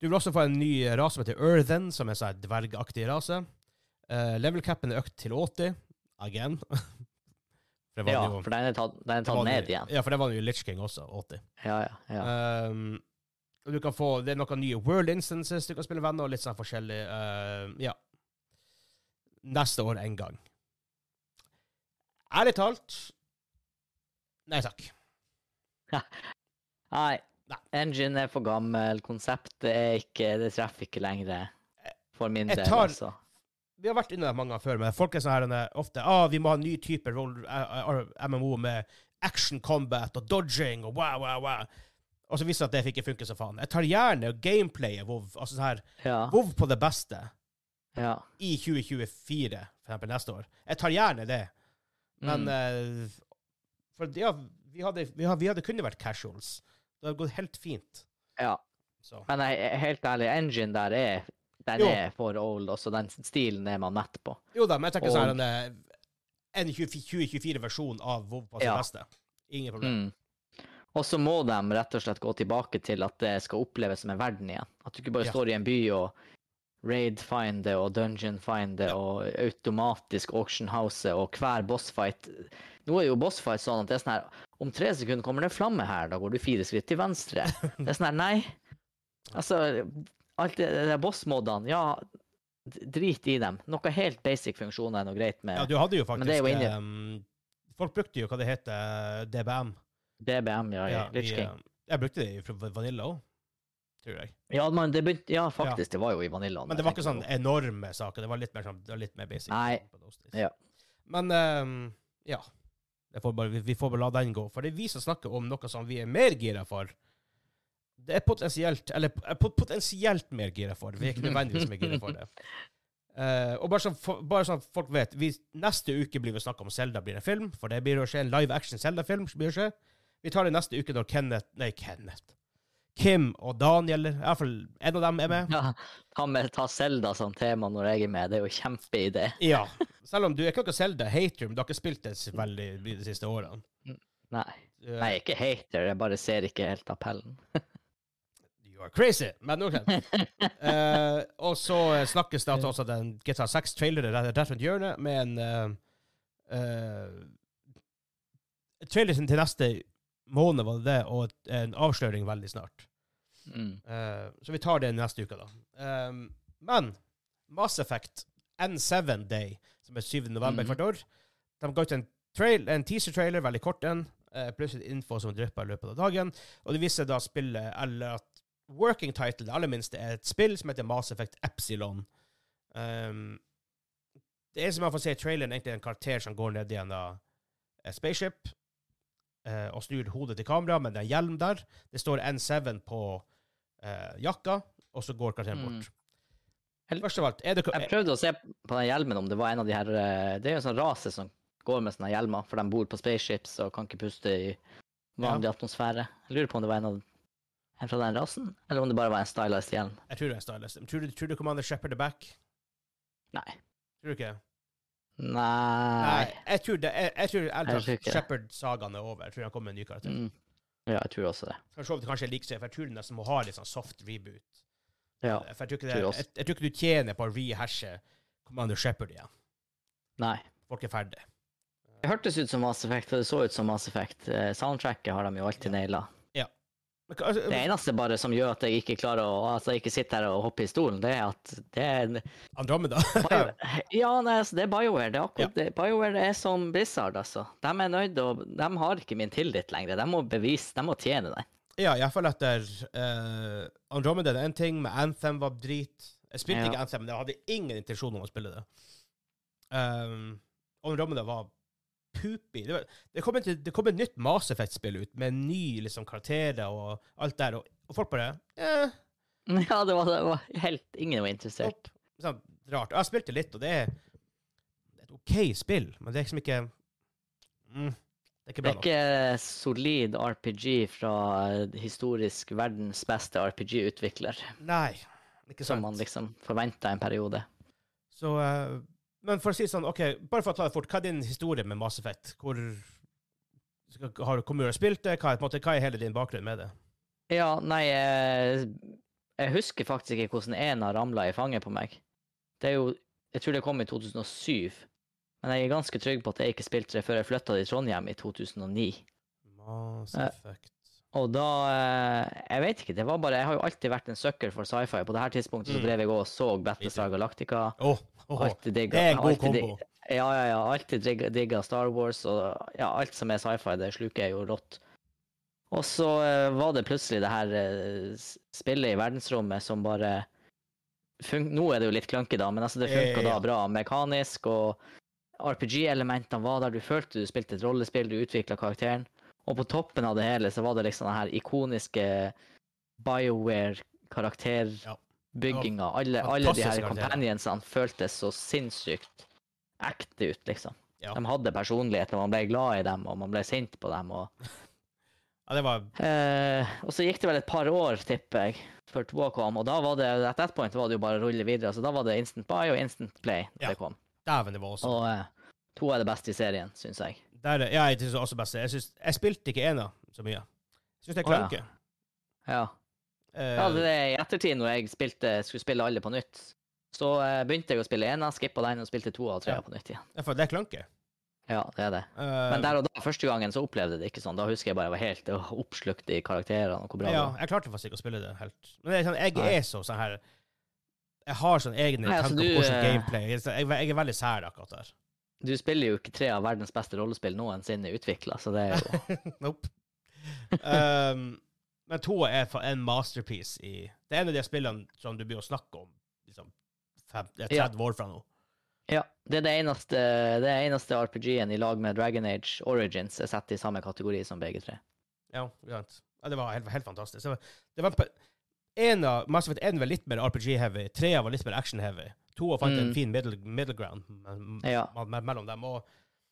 Du vil også få en ny rase som heter Earthen, som er en sånn dvergaktig rase. Uh, level capen er økt til 80. Again. For Ja, jo- for den er tatt, den er tatt ned jo- igjen. Ja, for det var jo Litch King også. 80. Ja, ja, ja. Um, og du kan få, Det er noen nye world instances du kan spille venner, og litt sånn forskjellig. uh, ja. Neste år en gang. Ærlig talt Nei takk. Nei. Nei. Engine er for gammel, konseptet er ikke Det treffer ikke lenger. For min del, tar- altså. Vi har vært inne der mange ganger før, men folk er sånn her eh, ofte ah, vi må ha en ny type roll, eh, eh, MMO med action combat og dodging og wow, wow, wow. Og så viser det at det ikke funker så faen. Jeg tar gjerne gameplayet WoW, altså sånn her, Ja. WoW på det beste ja. i 2024, for eksempel neste år. Jeg tar gjerne det. Men Mm. uh, For ja, vi hadde, vi hadde, vi hadde kunnet vært casuals. Det har gått helt fint. ja. Så. Men jeg helt ærlig, engine der er Den Jo. er for old, også den stilen er man mett på. Jo da, men jeg tenker sånn en, en 2024-versjon av WoW på sitt Ja. beste. Ingen problem. Mm. Og så må de rett og slett gå tilbake til at det skal oppleves som en verden igjen. At du ikke bare Ja. står i en by og raid finder og dungeon finder Ja. og automatisk auction house og hver bossfight. Nå er jo bossfight sånn at det er sånn her Om tre sekunder kommer det en flamme her, da går du fire skritt til venstre. Det er sånn her, nei. Altså, alt det, der bossmodene, ja, drit i dem. Noe helt basic funksjoner er noe greit med Ja, du hadde jo faktisk ehm, Folk brukte jo hva det heter, DBM. DBM, ja, Ja, Rich i, King. jeg brukte det i fra Vanilla òg, tror jeg. Ja, man, det begynte, ja, faktisk, det var jo i Vanilla. Men det var ikke sånn enorme saker. Det var litt mer, sånn, det var litt mer basic. Nei. Ja. Men um, ja. Får bare, vi, vi får bare la den gå. For det er vi som snakker om noe som vi er mer gira for. Det er potensielt Eller er potensielt mer gira for. Vi er ikke nødvendigvis mer gira for det. Uh, og bare sånn, bare sånn at folk vet, vi, neste uke blir vi snakka om Zelda blir en film. For det blir å skje en live action Zelda-film. blir å skje. Vi tar det neste uke når Kenneth Nei, Kenneth. Kim og Daniel, i hvert fall en av dem, er med. Ja, ta, med, ta Zelda som tema når jeg er med. Det er jo kjempeidé. Ja. Selv om du er ikke noe Zelda-hater, men du har ikke spilt det så veldig de siste årene. Nei. Eh, Nei, ikke hater, jeg bare ser ikke helt appellen. You are crazy, men ok. uh, og så snakkes det også at en GTA 6-trailer er rett rundt hjørnet, med en uh, Trailer til neste måned, var det det, og en avsløring veldig snart. Mm. Uh, så vi tar det neste uke, da. Um, men Mass Effect N7 Day, som er 7. november mm. hvert år. De ga ut en, trail, en teaser-trailer, veldig kort en, uh, pluss info som drypper i løpet av dagen. Og det viser da spillet, eller at working title, det aller minste, er et spill som heter Mass Effect Epsilon. Um, det er som jeg får se i traileren, egentlig en karakter som går ned i en spaceship eh, og snur hodet til kamera med en hjelm der. Det står N7 på eh, jakka, og så går karakteren bort. Mm. Først av alt, er det Jeg prøvde å se på den hjelmen om det var en av de her eh, Det er jo en sånn rase som går med sånne hjelmer, for de bor på spaceships og kan ikke puste i vanlig atmosfære. Jeg lurer på om det var en, av, en fra den rasen, eller om det bare var en stylized hjelm. Jeg tror det er stylized. Tror du, tror du Commander Shepherd er back? Nei. Tror du ikke? Nei. jeg tror det. Jeg, jeg tror Jeg tror ærlig ikke det. Shepherd-sagaen er over. Jeg tror han kommer med en ny karakter. Mm. Ja, jeg tror også det. Skal se om det kanskje like for jeg tror du nesten må ha litt sånn soft reboot. Ja. For jeg tror ikke, det, tror jeg, jeg, tror ikke du tjener på å rehashe Commander Shepherd igjen. Nei. Folk er ferdige. Det hørtes ut som Mass Effect, og det så ut som Mass Effect. Eh, Soundtracket har de jo alltid naila. Altså, Det eneste bare som gjør at jeg ikke klarer å altså ikke sitte her og hoppe i stolen, det er at det er Andromeda. Ja, nei, altså, det er BioWare. Det er akkurat det. BioWare er som Blizzard, altså. De er nøyd og De har ikke min tillit lenger. De må bevise, de må tjene den. ja, iallfall etter uh, Andromeda er en ting, med Anthem var drit. Jeg spilte Ja. ikke Anthem, men jeg hadde ingen intensjon om å spille det. Um, Andromeda var poopy. Det, det, kom et, det kom et nytt Mass Effect-spill ut, med ny liksom, karakterer og alt der, og, og folk bare eh, Ja, det var, det var helt Ingen var interessert. Og, Sånn rart. Jeg spilte litt, og det er et OK spill, men det er liksom ikke mm, Det er ikke Det er ikke solid RPG fra historisk verdens beste RPG-utvikler, Nei, ikke sant. som man liksom forventa en periode. Så eh, Men for å si sånn, OK, bare for å ta det fort, hva er din historie med Mass Effect? Hvor har, hvor mye har du spilt det? Hva er, måte, hva er hele din bakgrunn med det? Ja, nei Jeg husker faktisk ikke hvordan ena ramla i fanget på meg. Det er jo Jeg tror det kom i 2007. Men jeg er ganske trygg på at jeg ikke spilte det før jeg flytta til Trondheim i 2009. Mass Effect Og da eh, Jeg vet ikke. det var bare, Jeg har jo alltid vært en sucker for sci-fi. På det her tidspunktet så Mm. drev jeg og så Battlestar Galactica. Åh, Alltid digga, det er en god alltid kombo. Ja, ja, ja. Alltid digga, Star Wars, og ja, alt som er sci-fi, det sluker jeg jo rått. Og så eh, var det plutselig det her eh, spillet i verdensrommet som bare Nå er det jo litt clunky, da, men altså det funka da bra mekanisk, og RPG-elementene var der. Du følte du spilte et rollespill, du utvikla karakteren. Og på toppen av det hele så var det liksom den her ikoniske BioWare-karakterbygginga. Alle, alle de her companionsene føltes så sinnssykt ekte ut, liksom. Ja. De hadde personlighet, og man ble glad i dem, og man ble sint på dem. Og, Ja, det var eh, og så gikk det vel et par år, tipper jeg, før toa kom, og da var det at that point var det jo bare å rulle videre. Så da var det instant buy og instant play når Ja. det kom. Dæven, det var også. Og eh, to er det beste i serien, syns jeg. Der, er- ja, jeg synes også beste. Jeg, synes, jeg spilte ikke ena så mye. Jeg syns det er Oh, ja. Ja. Eh, ja, det er i ettertid, når jeg spilte, skulle spille alle på nytt, så uh, begynte jeg å spille ena, skippa den og spilte to og tre Ja. på nytt igjen. ja, for det er klanke. Ja, det er det. Uh, Men der og da, første gangen, så opplevde jeg det ikke sånn. Da husker jeg bare jeg var helt oppslukt i karakterene og hvor bra ja, det var. jeg klarte faktisk ikke å spille det helt. Men sånn, jeg er så sånn her Jeg har sånn egne Nei, altså, tanker på hvordan gameplay jeg, jeg, jeg er veldig sær akkurat der. Du spiller jo ikke tre av verdens beste rollespill noensinne utvikla, så det er jo nope. um, men to er en masterpiece i Det er en av de spillene som du begynner å snakke om liksom, fem, det er 30 år fra nå. Ja. Det er det eneste, det eneste RPG-en i lag med Dragon Age Origins er satt i samme kategori som begge tre. Ja, sant. ja det var helt, helt fantastisk. Det var, det var en av Mass Effect 1 var litt mer RPG-heavy, tre var litt mer action-heavy. To fant en Mm. fin middle, middle ground Ja. mellom dem. Og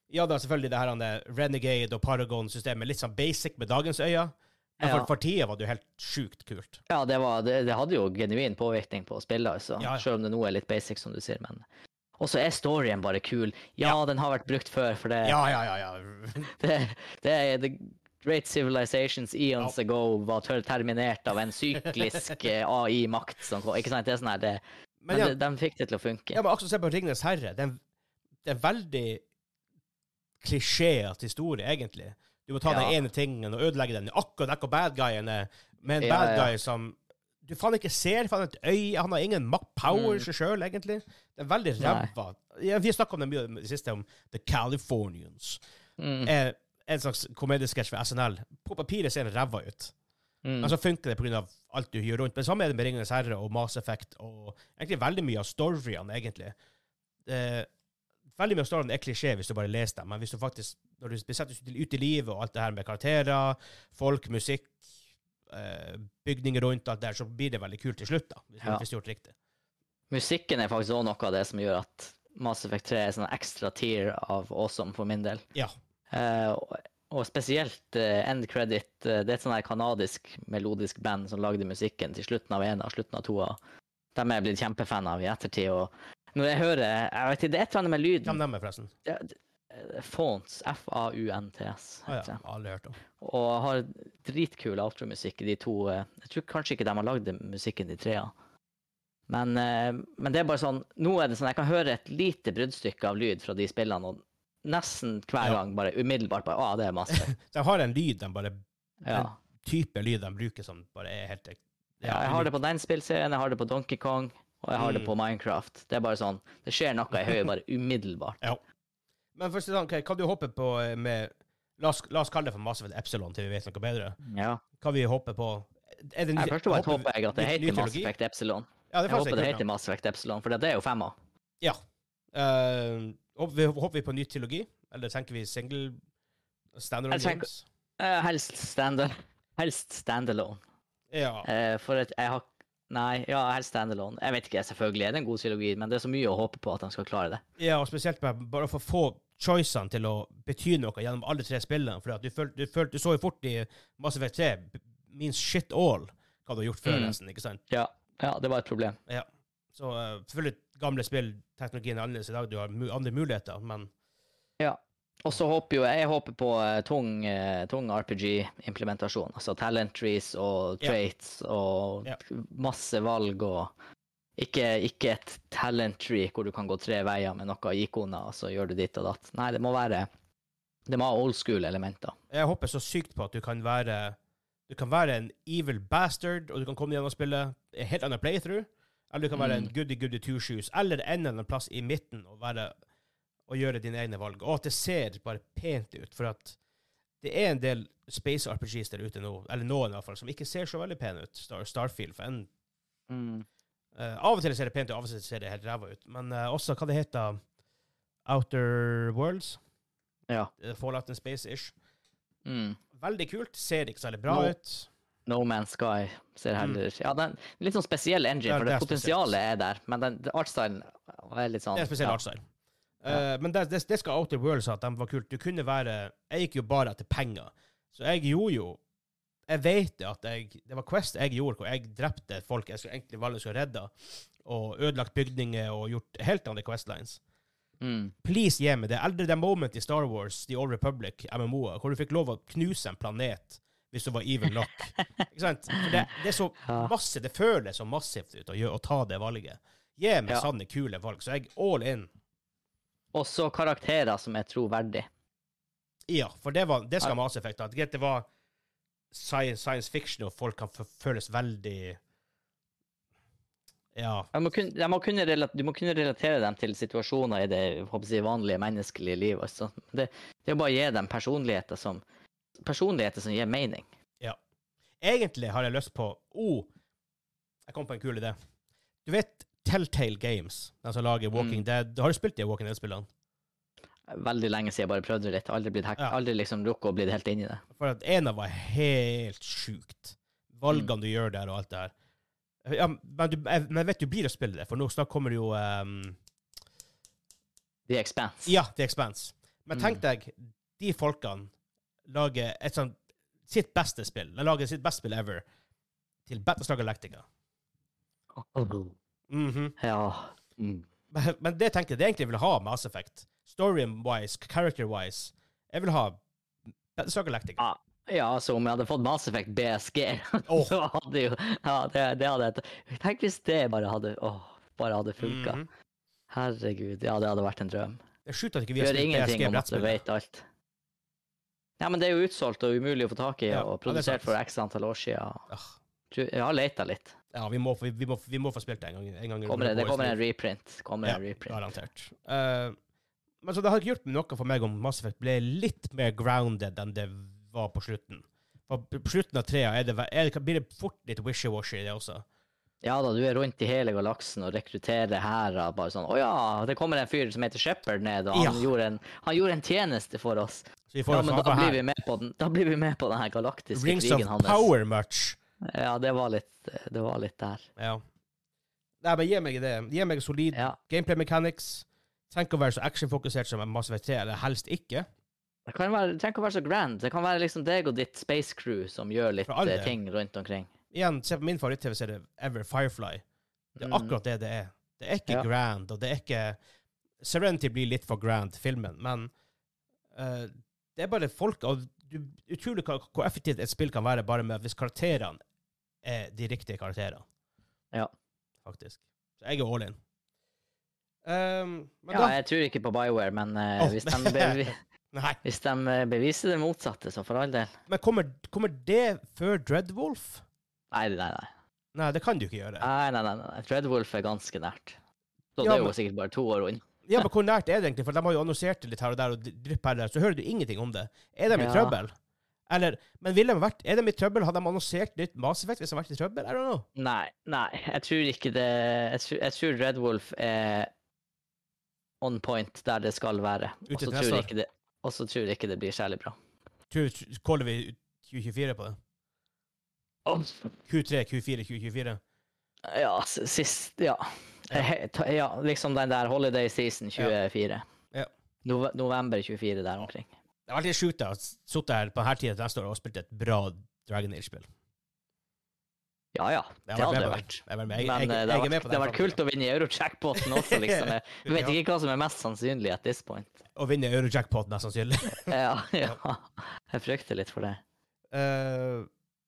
ja, da selvfølgelig det her han er Renegade og Paragon-systemet litt sånn basic med dagens øyne. Men for, Ja. for tida var det jo helt sjukt kult. Ja, det, var, det, det hadde jo genuin påvirkning på spillet, altså. Ja, ja. Selv om det nå er litt basic, som du sier. Men Og så er storyen bare kul. Ja, den har vært brukt før, for det, Ja, ja, ja. ja. det, det er The Great Civilizations eons ago var terminert av en syklisk eh, AI-makt som. Ikke sant? Det er sånn her, det, Men men de, de fikk det til å funke. ja, men akkurat se på Ringenes herre. Det er, en- det er veldig klisjéete historie, egentlig. Du må ta Ja. den ene tingen og ødelegge den. Akkurat akkurat bad guyen er med en Ja, bad guy som du faen ikke ser, faen et øye, han har ingen power i Mm. seg sjøl, egentlig. Det er veldig ræva. Ja, vi har snakka om det mye i det siste, om The Californians. Mm. Eh, en slags komediesketsj for SNL. På papiret ser den ræva ut, Mm. men så funker det pga. alt du gjør rundt. Men samme er det med Ringenes herre og Mass Effect og egentlig veldig mye av storyene, egentlig. Eh, veldig mye av storyene er klisjé hvis du bare leser dem, men hvis du faktisk, når du setter deg ut i livet og alt det her med karakterer, folk, musikk, eh, bygninger rundt alt der, så blir det veldig kult til slutt, da, hvis, Ja. du har gjort riktig. Musikken er faktisk også noe av det som gjør at Mass Effect 3 er sånn ekstra tier av awesome for min del. Ja. Eh, og, spesielt eh, End Credit. eh, det er et sånn kanadisk melodisk band som lagde musikken til slutten av ena og slutten av toa. De er jeg blitt kjempefan av i ettertid. og når jeg hører jeg vet ikke, Det er et eller annet med lyden. Hvem dem er, forresten? Ja, eh, Fonts. F-A-U-N-T-S. Ah, ja. Aldri hørt om. Og har dritkul outromusikk i de to Jeg tror kanskje ikke de har lagd musikken de trea. Men, men det er bare sånn Nå er det sånn jeg kan høre et lite bruddstykke av lyd fra de spillene, og nesten hver Ja. gang bare umiddelbart bare Å, det er masse. De har en lyd, de bare, Ja. en type lyd de bruker som bare er helt ja. Jeg har det på den spillserien, jeg har det på Donkey Kong, og jeg har det Mm. på Minecraft. Det er bare sånn Det skjer noe i høyet bare umiddelbart. Men først, hva hva du håper på eh, med La oss, la oss kalle det for Mass Effect Epsilon til vi vet noe bedre. Ja. Hva vi håper på Er det ny- først håper- håper jeg at det heter Mass? Effect Epsilon. Ja, det Jeg håper det heter Mass Effect Epsilon, for det er jo femma. Ja. Eh, håper, vi, på ny trilogi? Eller tenker vi single standalone games? Eh, helst stand helst standalone. Ja. Uh, for at jeg har Nei, ja, helst standalone. Jeg vet ikke, selvfølgelig er det en god trilogi, men det er så mye å håpe på at de skal klare det. ja, og spesielt med bare for å få choicene til å bety noe gjennom alle tre spillene. For at du, føl, du, føl, du så jo fort i Mass Effect 3 b- means shit all hva du har gjort før, Mm. nesten. ikke sant? Ja, ja, det var et problem. Så uh, selvfølgelig gamle spill, teknologien er annerledes i dag, du har andre muligheter, men Ja. Og så håper jo jeg håper på eh, tung, eh, tung RPG-implementasjon. Altså talent trees og Ja. traits og Ja. masse valg og ikke, ikke et talent tree hvor du kan gå tre veier med noen ikoner, og så gjør du ditt og datt. Nei, det må være Det må ha old school-elementer. jeg håper så sykt på at du kan være du kan være en evil bastard, og du kan komme gjennom spillet en helt annen playthrough. Eller du kan være en Mm. goody-goody two shoes, eller en eller annen plass i midten og, være, og gjøre dine egne valg. Og at det ser bare pent ut, for at det er en del space RPGs der ute nå, eller noen i hvert fall, som ikke ser så veldig pene ut. Star, Starfield, for en eh, Av og til ser det pent ut, av og til ser det helt ræva ut. Men uh, også hva det heter Outer Worlds? Ja. Eh, Fallout in Space-ish. Mm. Veldig kult. Ser ikke særlig bra No. ut. No Man's Sky ser heller Ja, den litt sånn spesiell engine, Ja, for det det er potensialet er der, men den artstylen er litt sånn Det er spesiell ja. artstyle. Eh, men det, det, det skal Outer Worlds ha, at de var kult. Du kunne være Jeg gikk jo bare etter penger. Så jeg gjorde jo Jeg vet at jeg Det var Quest jeg gjorde, hvor jeg drepte folk jeg skulle egentlig valgte skulle redde, og ødelagt bygninger og gjort helt andre Questlines. Mm. Please gi meg det. Eller The moment i Star Wars, The Old Republic, MMO-er, hvor du fikk lov å knuse en planet hvis du var evil nok. Ikke sant? For det, det er så masse, det føles så massivt ut å, gjøre, å ta det valget. Gi meg Ja. sanne, kule valg. Så jeg all in. Og så karakterer som er troverdige. Ja, for det, var, det skal ha Mass Effect ha. Det var science, science fiction, og folk kan føles veldig Ja. Må de må kunne du må kunne relatere dem til situasjoner i det jeg å vanlige menneskelige liv. Altså. Det, det er bare å gi dem personligheter som, personligheter som gir mening. Egentlig har jeg lyst på oh, Jeg kom på en kul idé. Du vet Telltale Games, de som lager Walking Mm. Dead. Har du spilt de Walking Dead-spillene? Veldig lenge siden jeg bare prøvde det litt. Aldri, blitt hack, Ja. aldri liksom rukket å bli helt inn i det. For at ena var helt sjukt. Valgene Mm. du gjør der, og alt det her. Ja, men, du, jeg, men jeg vet du blir å spille det, for nå snart kommer det jo um, The Expanse. Ja, The Expanse. Men tenk Mm. deg, de folkene lager et sånt sitt beste spill. De lager sitt beste spill ever til Battlestar Galactica. Mhm. Ja. Mm. men, men det tenkte jeg, det egentlig vil ha Mass Effect. Story-wise, character-wise. Jeg vil ha Battlestar Galactica. Ah, Ja, altså om jeg hadde fått Mass Effect BSG, oh. så hadde jo Ja, det, det hadde jeg Tenk hvis det bare hadde åh, bare hadde funka. Mhm. Herregud, ja, det hadde vært en drøm. Det er sjukt at ikke Vi har gjør ingenting om at du vet alt. Ja, men det er jo utsolgt og umulig å få tak i, Ja, ja, og er produsert for x antall år siden. Ja. Jeg har leita litt. Ja, vi må, vi, må, vi må få spilt det en gang. En gang Kommer det, det kommer en reprint. Kommer en reprint. garantert. Uh, men så det har ikke gjort noe for meg om Mass Effect ble litt mer grounded enn det var på slutten. For på slutten av trea er det, er det, blir det fort litt wishy-washy, det også. Ja da, du er rundt i hele galaksen og rekrutterer hærer. Bare sånn Å ja, det kommer en fyr som heter Shepherd ned, og han, Ja. gjorde, en, han gjorde en tjeneste for oss. Så vi får Ja, men da blir vi med på den Da blir vi med på den her galaktiske Rings of krigen hans. power much. Ja, det var litt Det var litt der. Ja. Nei, men gi meg det. Gi meg solid Ja. gameplay mechanics. Tenk å være så actionfokusert som Mass Effect 3, eller helst ikke. Det kan være, tenk å være så grand. Det kan være liksom deg og ditt space crew som gjør litt eh, ting rundt omkring. Igjen, se på min favoritt-TV-serie ever, Firefly. Det er Mm. akkurat det det er. Det er ikke Ja. grand, og det er ikke Serenity blir litt for grand, filmen, men uh, det er bare folk og du, Utrolig hvor effektivt et spill kan være bare med hvis karakterene er de riktige karakterene. Ja. Faktisk. Så jeg er all in. Um, men Ja, da jeg tror ikke på Bioware, men uh, oh. hvis, de bevi hvis de eh, beviser det motsatte, så for all del. Men kommer, kommer det før Dreadwolf? Nei, nei, nei. Nei, det kan du ikke gjøre. Nei, nei, nei, nei. Dreadwolf er ganske nært. Så Ja, det er jo men- sikkert bare to år unna. Ja, men hvor nært er det egentlig? For de har jo annonsert det litt her og der, og drypp her og der, så hører du ingenting om det. Er de i Ja. trøbbel? Eller, men ville de vært, er de i trøbbel? Hadde de annonsert nytt Mass Effect hvis de har vært i trøbbel? I don't know. Nei, nei, jeg tror ikke det Jeg tror, jeg tror Red Wolf er on point der det skal være. Ute Og så til tror jeg ikke det Og så tror jeg ikke det blir særlig bra. Tror Caller vi 2024 på det? Q3, Q4, 2024? Ja, sist Ja. Eh, Ja, liksom den der Holiday Season 24. Ja. Nove november 24 der omkring. Det er alltid sjukt å ha sittet her på denne tida neste år og spilt et bra Dragon Age-spill. Ja ja, det hadde det vært. Men eh, det hadde vært, kult å vinne Eurojackpoten også, liksom. Jeg vet ikke hva som er mest sannsynlig at this point. Å vinne eurojackpoten, mest sannsynlig. Ja, ja. Jeg frykter litt for det. Eh,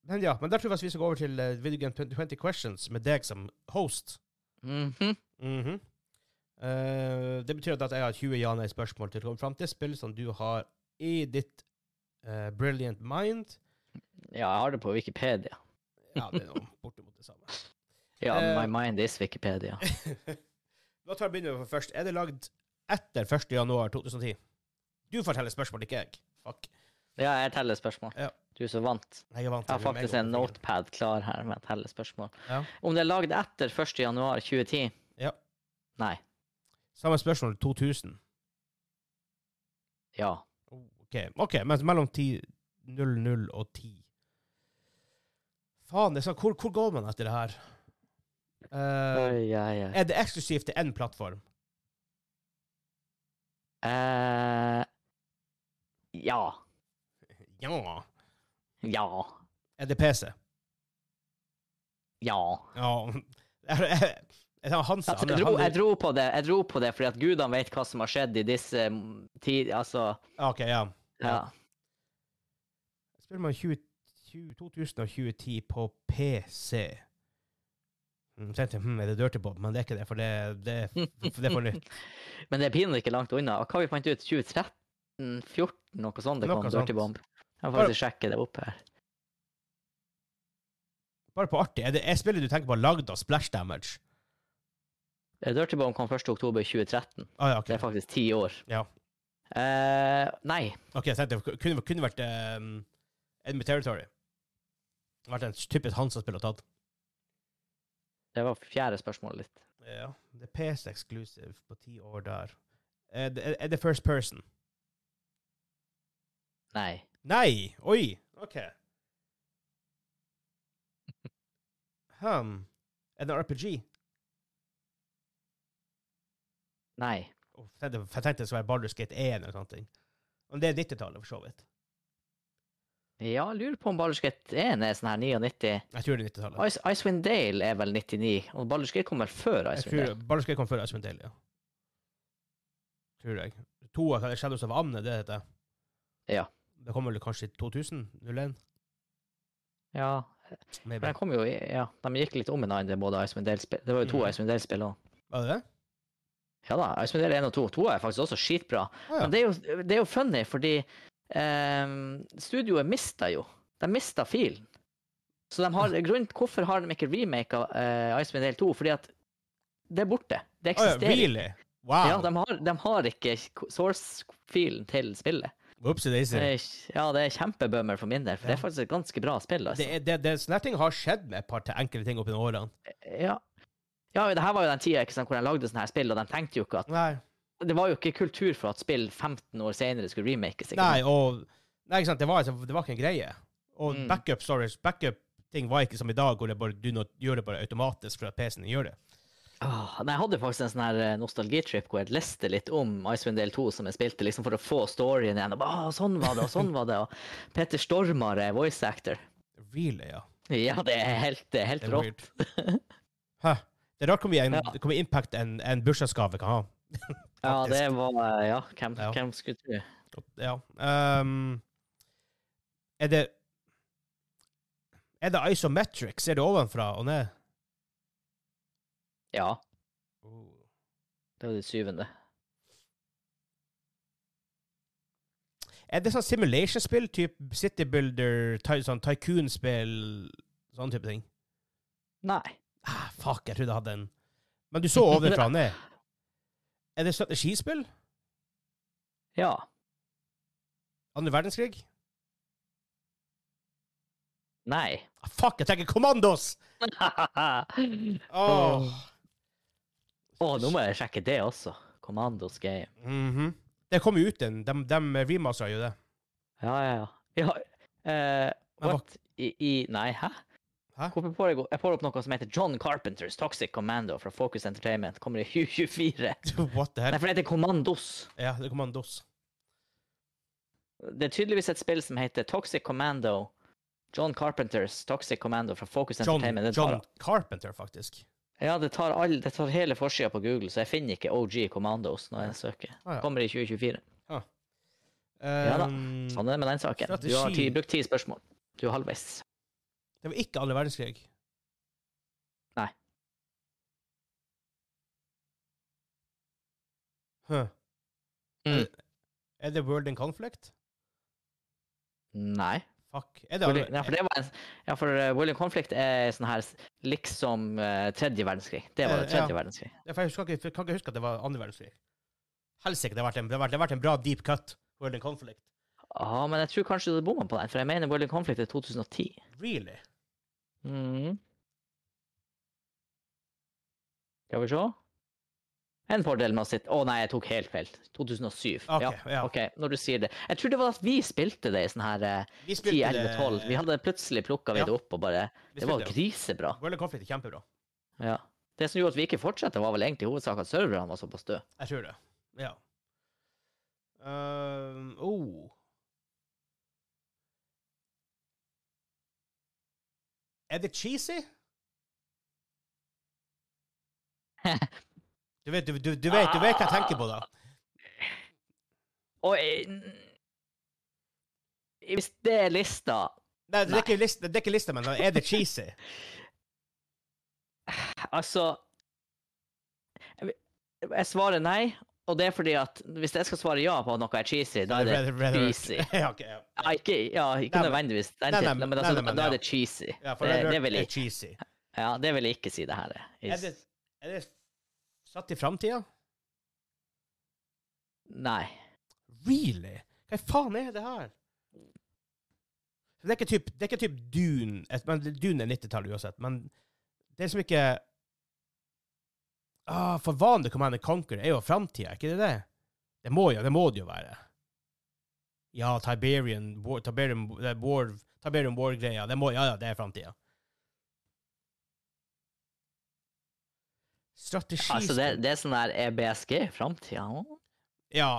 men ja, men da tror jeg vi skal gå over til uh, Video Game 20 Questions med deg som host. Mhm. -hmm. Uh, det betyr at jeg har 20 ja-nei-spørsmål til å komme fram til spill som du har i ditt uh, brilliant mind. Ja, jeg har det på Wikipedia. Ja, det er noe bortimot det samme. Ja, uh, my mind is Wikipedia. da tar vi begynner vi først. Er det lagd etter 1. januar 2010? Du får telle spørsmål, ikke jeg. Fuck. Ja, jeg teller spørsmål. Ja. Du så vant. Jeg vant Jeg har faktisk en notepad klar her med et telle spørsmål. Ja. Om det er lagd etter 1. januar 2010? Ja. Nei. Samme spørsmål 2000. Ja. OK, ok, men mellom 10, 00 og 10. Faen, det sånn, hvor, hvor går man etter det her? Uh, Oi, oi, oi. er det eksklusivt til én plattform? Uh, ja. Ja. Ja. Er det PC? Ja. Ja. Jeg. Altså, han jeg, dro, jeg, dro på det, jeg dro på det fordi at gudene vet hva som har skjedd i disse tider. Altså, OK, ja. ja. Spiller man 20, 20, 2010 på PC? Mm, tenkte, hm, er det Dirty Bob? Men det er ikke det, for det, det, for det er for nytt. Men det er pinlig ikke langt unna. Hva har vi fant ut? 2013? 14? Noe sånt det Noe kom sånt. Dirty Bomb. Jeg må faktisk sjekke det opp her. Bare på artig. Er det er spillet du tenker på lagd av Splash Damage? Eh, Dirty Bomb kom 1. oktober 2013. Ah, ja, okay. Det er faktisk ti år. Ja. Eh, nei. Ok, jeg tenkte det kunne, kunne vært um, Edmund Territory. Vært en typisk Hansa-spill å tatt. Det var fjerde spørsmålet ditt. Ja. Det er PC exclusive på ti år der. Er det, er det first person? Nei. Nei! Oi! OK. Hm. Er det en RPG? Nei. Oh, jeg tenkte det skulle være Baldur's Gate 1 eller sånne ting. Men det er 90-tallet, for så vidt. Ja, lurer på om Baldur's Gate 1 er sånn her 99. Jeg tror det er 90-tallet. Ice, Icewind Dale er vel 99, og Baldur's Gate kom vel før Icewind Dale? Baldur's Gate kom før Icewind Dale, ja. Tror jeg. To av Shadows of Amne, det heter det. Ja. Det kom vel kanskje i 2000? 01? Ja, Maybe. de kom jo i Ja, de gikk litt om hverandre, både Icewind Dale-spill Det var jo to mm. Icewind Dale-spill òg. Var det det? Ja da, Icewind Dale 1 og 2. To er faktisk også skitbra. Ah, ja. Men det er jo, det er jo funny, fordi ehm, studioet mista jo. De mista filen. Så de har, grunnen, hvorfor har de ikke remaka uh, Icewind Dale 2? Fordi at det er borte. Det Å ja, eksisterer. really? Wow. Ja, de har, de har ikke source-filen til spillet. Daisy. Ja, det er kjempebummer for min del, for det er faktisk et ganske bra spill. Altså. Det, det, det, sånne ting har skjedd med et par enkle enkelte ting opp gjennom årene. Ja. ja, det her var jo den tida sant, hvor de lagde sånne her spill, og de tenkte jo ikke at Nei. Det var jo ikke kultur for at spill 15 år senere skulle remakes. Ikke Nei, og Nei, ikke sant, det var, altså- det var ikke en greie. Og Mm. backup storage, backup-ting var ikke som i dag, hvor det bare, du gjør det bare automatisk for at PC-en gjør det. Nei, jeg hadde faktisk en sånn her eh, nostalgitrip hvor jeg leste litt om Icewind Dale 2 som jeg spilte, liksom for å få storyen igjen. Og bare, «Åh, sånn var det, og sånn var det. Og Peter Stormare er voice actor. Really, ja. Ja, det er helt, det helt rått. Hæ. Det er rart hvor mye en, Ja. hvor mye impact en, en bursdagsgave kan ha. Ja, det var Ja, hvem, Ja. hvem skulle tro? Ja. Um, er det Er det isometrics? Er det ovenfra og ned? Ja, det var det syvende. Er det sånn simulation-spill? Type City Builder, ty sånn tycoon-spill, sånn type ting? Nei. Ah, fuck, jeg trodde jeg hadde en Men du så ovenfra og ned. Er det strategispill? Ja. Andre verdenskrig? Nei. Ah, fuck, jeg tenker Commandos! Åh. Å, nå må jeg sjekke det også. Commandos game. Mhm. Det kom jo ut en De, de remastera jo det. Ja, ja, ja. ja Uh, what? I, I Nei, hæ? Hæ? Får jeg, jeg får opp noe som heter John Carpenters Toxic Commando fra Focus Entertainment. Kommer i 2024. What the Nei, hell? for det heter Commandos. Ja, det er Commandos. Det er tydeligvis et spill som heter Toxic Commando. John Carpenters Toxic Commando fra Focus John, Entertainment. John Carpenter, faktisk. Ja, det tar, all, det tar hele forsida på Google, så jeg finner ikke OG Commandos når jeg søker. Ah, ja. Kommer i 2024. da. Um, Sånn er det med den saken. Du har ti, brukt ti spørsmål. Du er halvveis. Det var ikke alle verdenskrig. Nei. Huh. Mm. Er det World in Conflict? Nei. Fuck. Er det World, ja, for det var en, ja, for uh, Conflict er sånn her liksom eh, tredje verdenskrig. Det var Eh, det tredje ja. verdenskrig. Ja, for jeg husker jeg kan ikke huske at det var andre verdenskrig. Helsike, det det det har vært en bra deep cut. In Conflict. Ja, men jeg tror kanskje du bomma på den, for jeg mener William Conflict er 2010. Really? Mm. Skal vi se. En fordel med å sitte Å nei, jeg tok helt feil. 2007. Ok, ja. ja. OK, når du sier det. Jeg tror det var at vi spilte det i sånn her eh, Vi 10, spilte 11, 12. Vi hadde plutselig plukka vi Ja. det opp og bare Det var grisebra. World of Conflict er kjempebra. Ja. Det som gjorde at vi ikke fortsatte, var vel egentlig i hovedsak at serverne var såpass døde. Jeg tror det. Ja. Um, oh. Er det cheesy? Du vet, du, du, du, vet, du vet hva jeg tenker på, da. Og hvis det er lista Nei, det er ikke lista, det er ikke lista men er det cheesy? Altså jeg, svarer nei, og det er fordi at hvis jeg skal svare ja på at noe er cheesy, da er det Red- cheesy. ja, ok, ja. Ja, ikke, ja, ikke nødvendigvis. Den Nei, nei, men altså, da er det cheesy. ja for det, det vil jeg, cheesy. ja, det vil jeg ikke si, det her er. Er det, er det satt i framtida? Nei. Really? Hva faen er det her? Det er ikke typ, det er ikke typ Dune men Dune er 90-tallet uansett, men det er liksom ikke ah, For vanlig Command and Conquer er jo framtida, er ikke det det? Det må jo det må det jo være. Ja, Tiberian War, Tiberian, eh, War, Tiberian War-greia. Det må, ja, ja, det er framtida. Strategi Altså, det, det er sånn der EBSG framtida. Ja,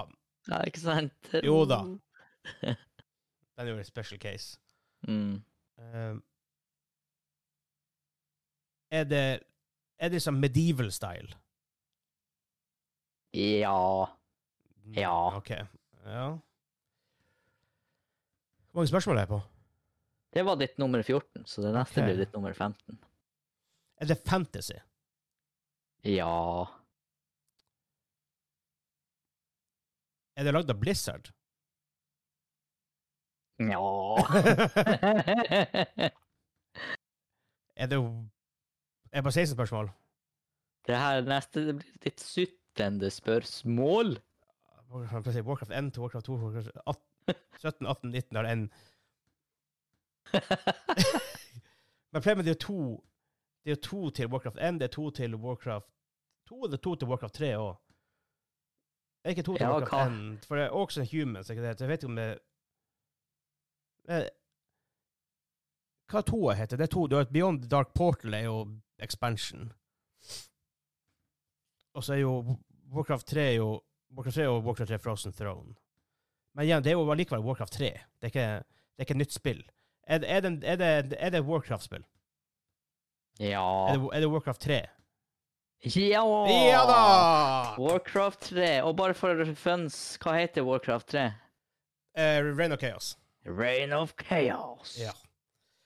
Ja, ikke sant? Jo da. den er jo en special case. Mm. Um, er det Er det sånn medieval style? Ja. Mm, Ja. OK. Ja. Hvor mange spørsmål er jeg på? Det var ditt nummer 14, så det neste Ok. blir ditt nummer 15. Er det fantasy? Ja Er det lagd av Blizzard? Ja Er det Er det bare 16 spørsmål? Det her neste det blir litt syttende spørsmål. Warcraft Warcraft 1 til Warcraft 2 Warcraft 18, 17, 18, 19 har en Men problemet er jo to Det er jo to til Warcraft 1, det er to til Warcraft 2, og det er to til Warcraft 3 òg. Er ikke to til Ja, Warcraft 1? For det er også en Humans, ikke det? Så jeg vet ikke om det er Hva toa heter? Det er to. Du har et Beyond Dark Portal er jo expansion. Og så er jo Warcraft 3 er jo Warcraft 3 og Warcraft 3 Frozen Throne. Men igjen, det er jo allikevel Warcraft 3. Det er ikke, det er ikke nytt spill. Er, det- er, det, er, det, er det Warcraft-spill? Ja. Er, det, er det Warcraft 3? Ja! Ja da! Warcraft 3. Og bare for funs, hva heter Warcraft 3? Uh, Rain of Chaos. Reign of Chaos. Ja.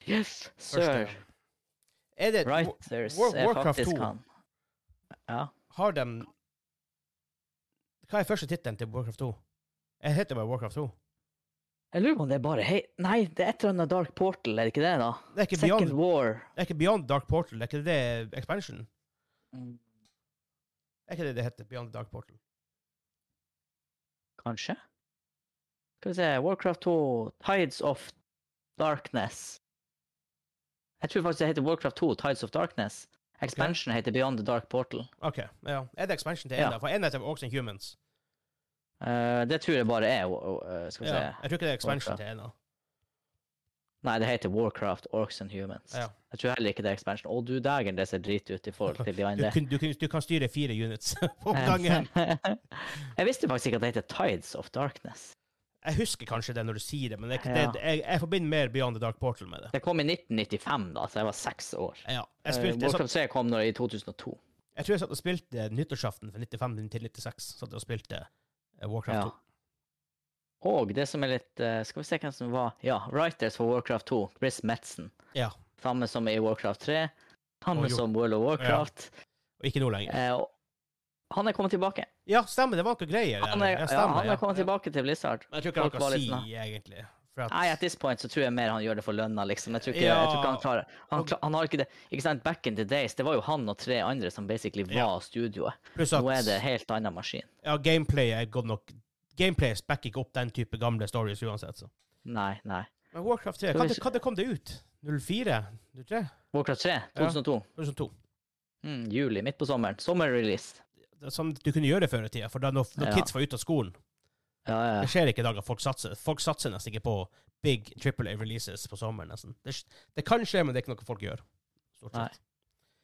Yes, sir. Er det Writers War- Warcraft 2. han. Ja. Har de Hva er første tittelen til Warcraft 2? Jeg heter bare Warcraft 2. Jeg lurer på om det er bare hei Nei, det er et eller annet Dark Portal, er det ikke det, da? Det er ikke Second Beyond, War. det er ikke Beyond Dark Portal. Er ikke det expansion? Mm, Er ikke det det heter? Beyond Dark Portal? Kanskje? Skal vi se Warcraft 2, Tides of Darkness. Jeg tror faktisk det heter Warcraft 2, Tides of Darkness. Expansion heter Beyond the Dark Portal. OK. Ja. Er det expansion til Ja. da? For én heter også Humans. Eh, det tror jeg bare er uh, Skal vi Ja. se Jeg tror ikke det er expansion Warcraft. til ennå. Nei, det heter Warcraft, Orcs and Humans. Ja. Jeg tror heller ikke det er expansion. Å, du dægen, det ser drit ut i forhold til behind Du, det. du, du kan styre fire units på gangen. jeg visste faktisk ikke at det heter Tides of Darkness. Jeg husker kanskje det når du sier det, men det, Ja. det, jeg, jeg forbinder mer Beyond the Dark Portal med det. Det kom i 1995, da, så jeg var seks år. Ja. Eh, spilte, uh, Warcraft 3 kom når i 2002. jeg tror jeg satt og spilte nyttårsaften fra 95 til 96. Satt og spilte eh, Warcraft Ja. 2. Og det som er litt eh, Skal vi se hvem som var Ja, writers for Warcraft 2. Chris Metzen. Ja. Samme som i Warcraft 3. Samme som World of Warcraft. Og ikke nå lenger. Eh, han er kommet tilbake. Ja, stemmer. Det var noe greier. Han er, Ja, ja, han er kommet tilbake til Blizzard. Men Jeg tror ikke han kan si, egentlig. At, Nei, at this point så tror jeg mer han gjør det for lønna, liksom. Jeg tror ikke, Ja. jeg tror ikke han klarer han, han har ikke det Ikke sant, back in the days, det var jo han og tre andre som basically var Ja. studioet. at Nå er det helt annen maskin. ja, gameplay er godt nok Gameplay backer ikke opp den type gamle stories uansett. Så. Nei, nei. Men Warcraft 3, Skal vi hva se- det kom det ut? 04? 03? Warcraft 3, 2002. 2002? Mm, juli, midt på sommeren. Sommerrelease. Er Som du kunne gjøre før i tida, for da når, når Ja. kids var ute av skolen Ja, ja. Det skjer ikke i dag at folk satser. Folk satser nesten ikke på big triple A-releases på sommeren. nesten. Det, det kan skje, men det er ikke noe folk gjør. Stort sett. Nei.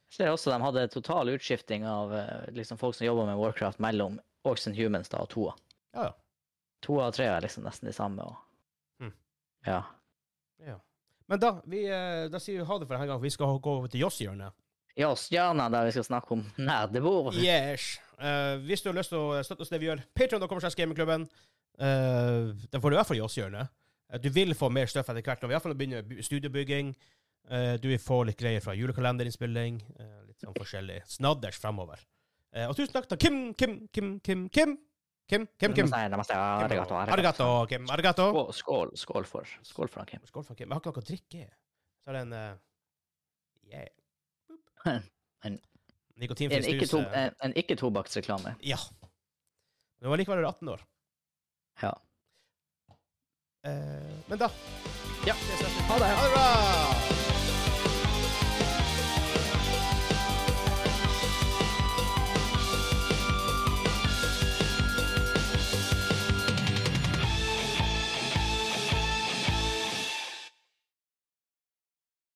Jeg ser også de hadde total utskifting av eh, liksom folk som jobber med Warcraft mellom Orcs and Humans da, og toa. Ja, ja. Toa og trea er liksom nesten de samme. Og... Mm. Ja. Men da, vi, eh, da sier vi ha det for denne gang. Vi skal gå over til Joss-hjørnet. Ja, Stjerna, der vi skal snakke om nerdebord. Yes. Uh, hvis du har lyst til å støtte oss det vi gjør, Patreon.com slags gamingklubben. Uh, den får du i hvert fall Joss-hjørnet. Eh, du vil få mer støff etter hvert. Når vi iallfall begynner by- studiobygging. Uh, du vil få litt greier fra julekalenderinnspilling. eh, litt sånn forskjellig snadders fremover. Eh, og tusen takk til Kim, Kim, Kim, Kim, Kim. Kim, Kim, Kim. Namaste, namaste, arigato, arigato. Arigato, Kim. Arigato. Skål, skål, skål for, skål for Kim. Skål for Kim. Jeg har ikke noe å drikke. Så er det en uh, yeah. En- En ikke-tobakksreklame. snus. eh, en-. Ja. Men hun var likevel 18 år. Ja. Eh, men da Ja. Ha det. Ha det bra!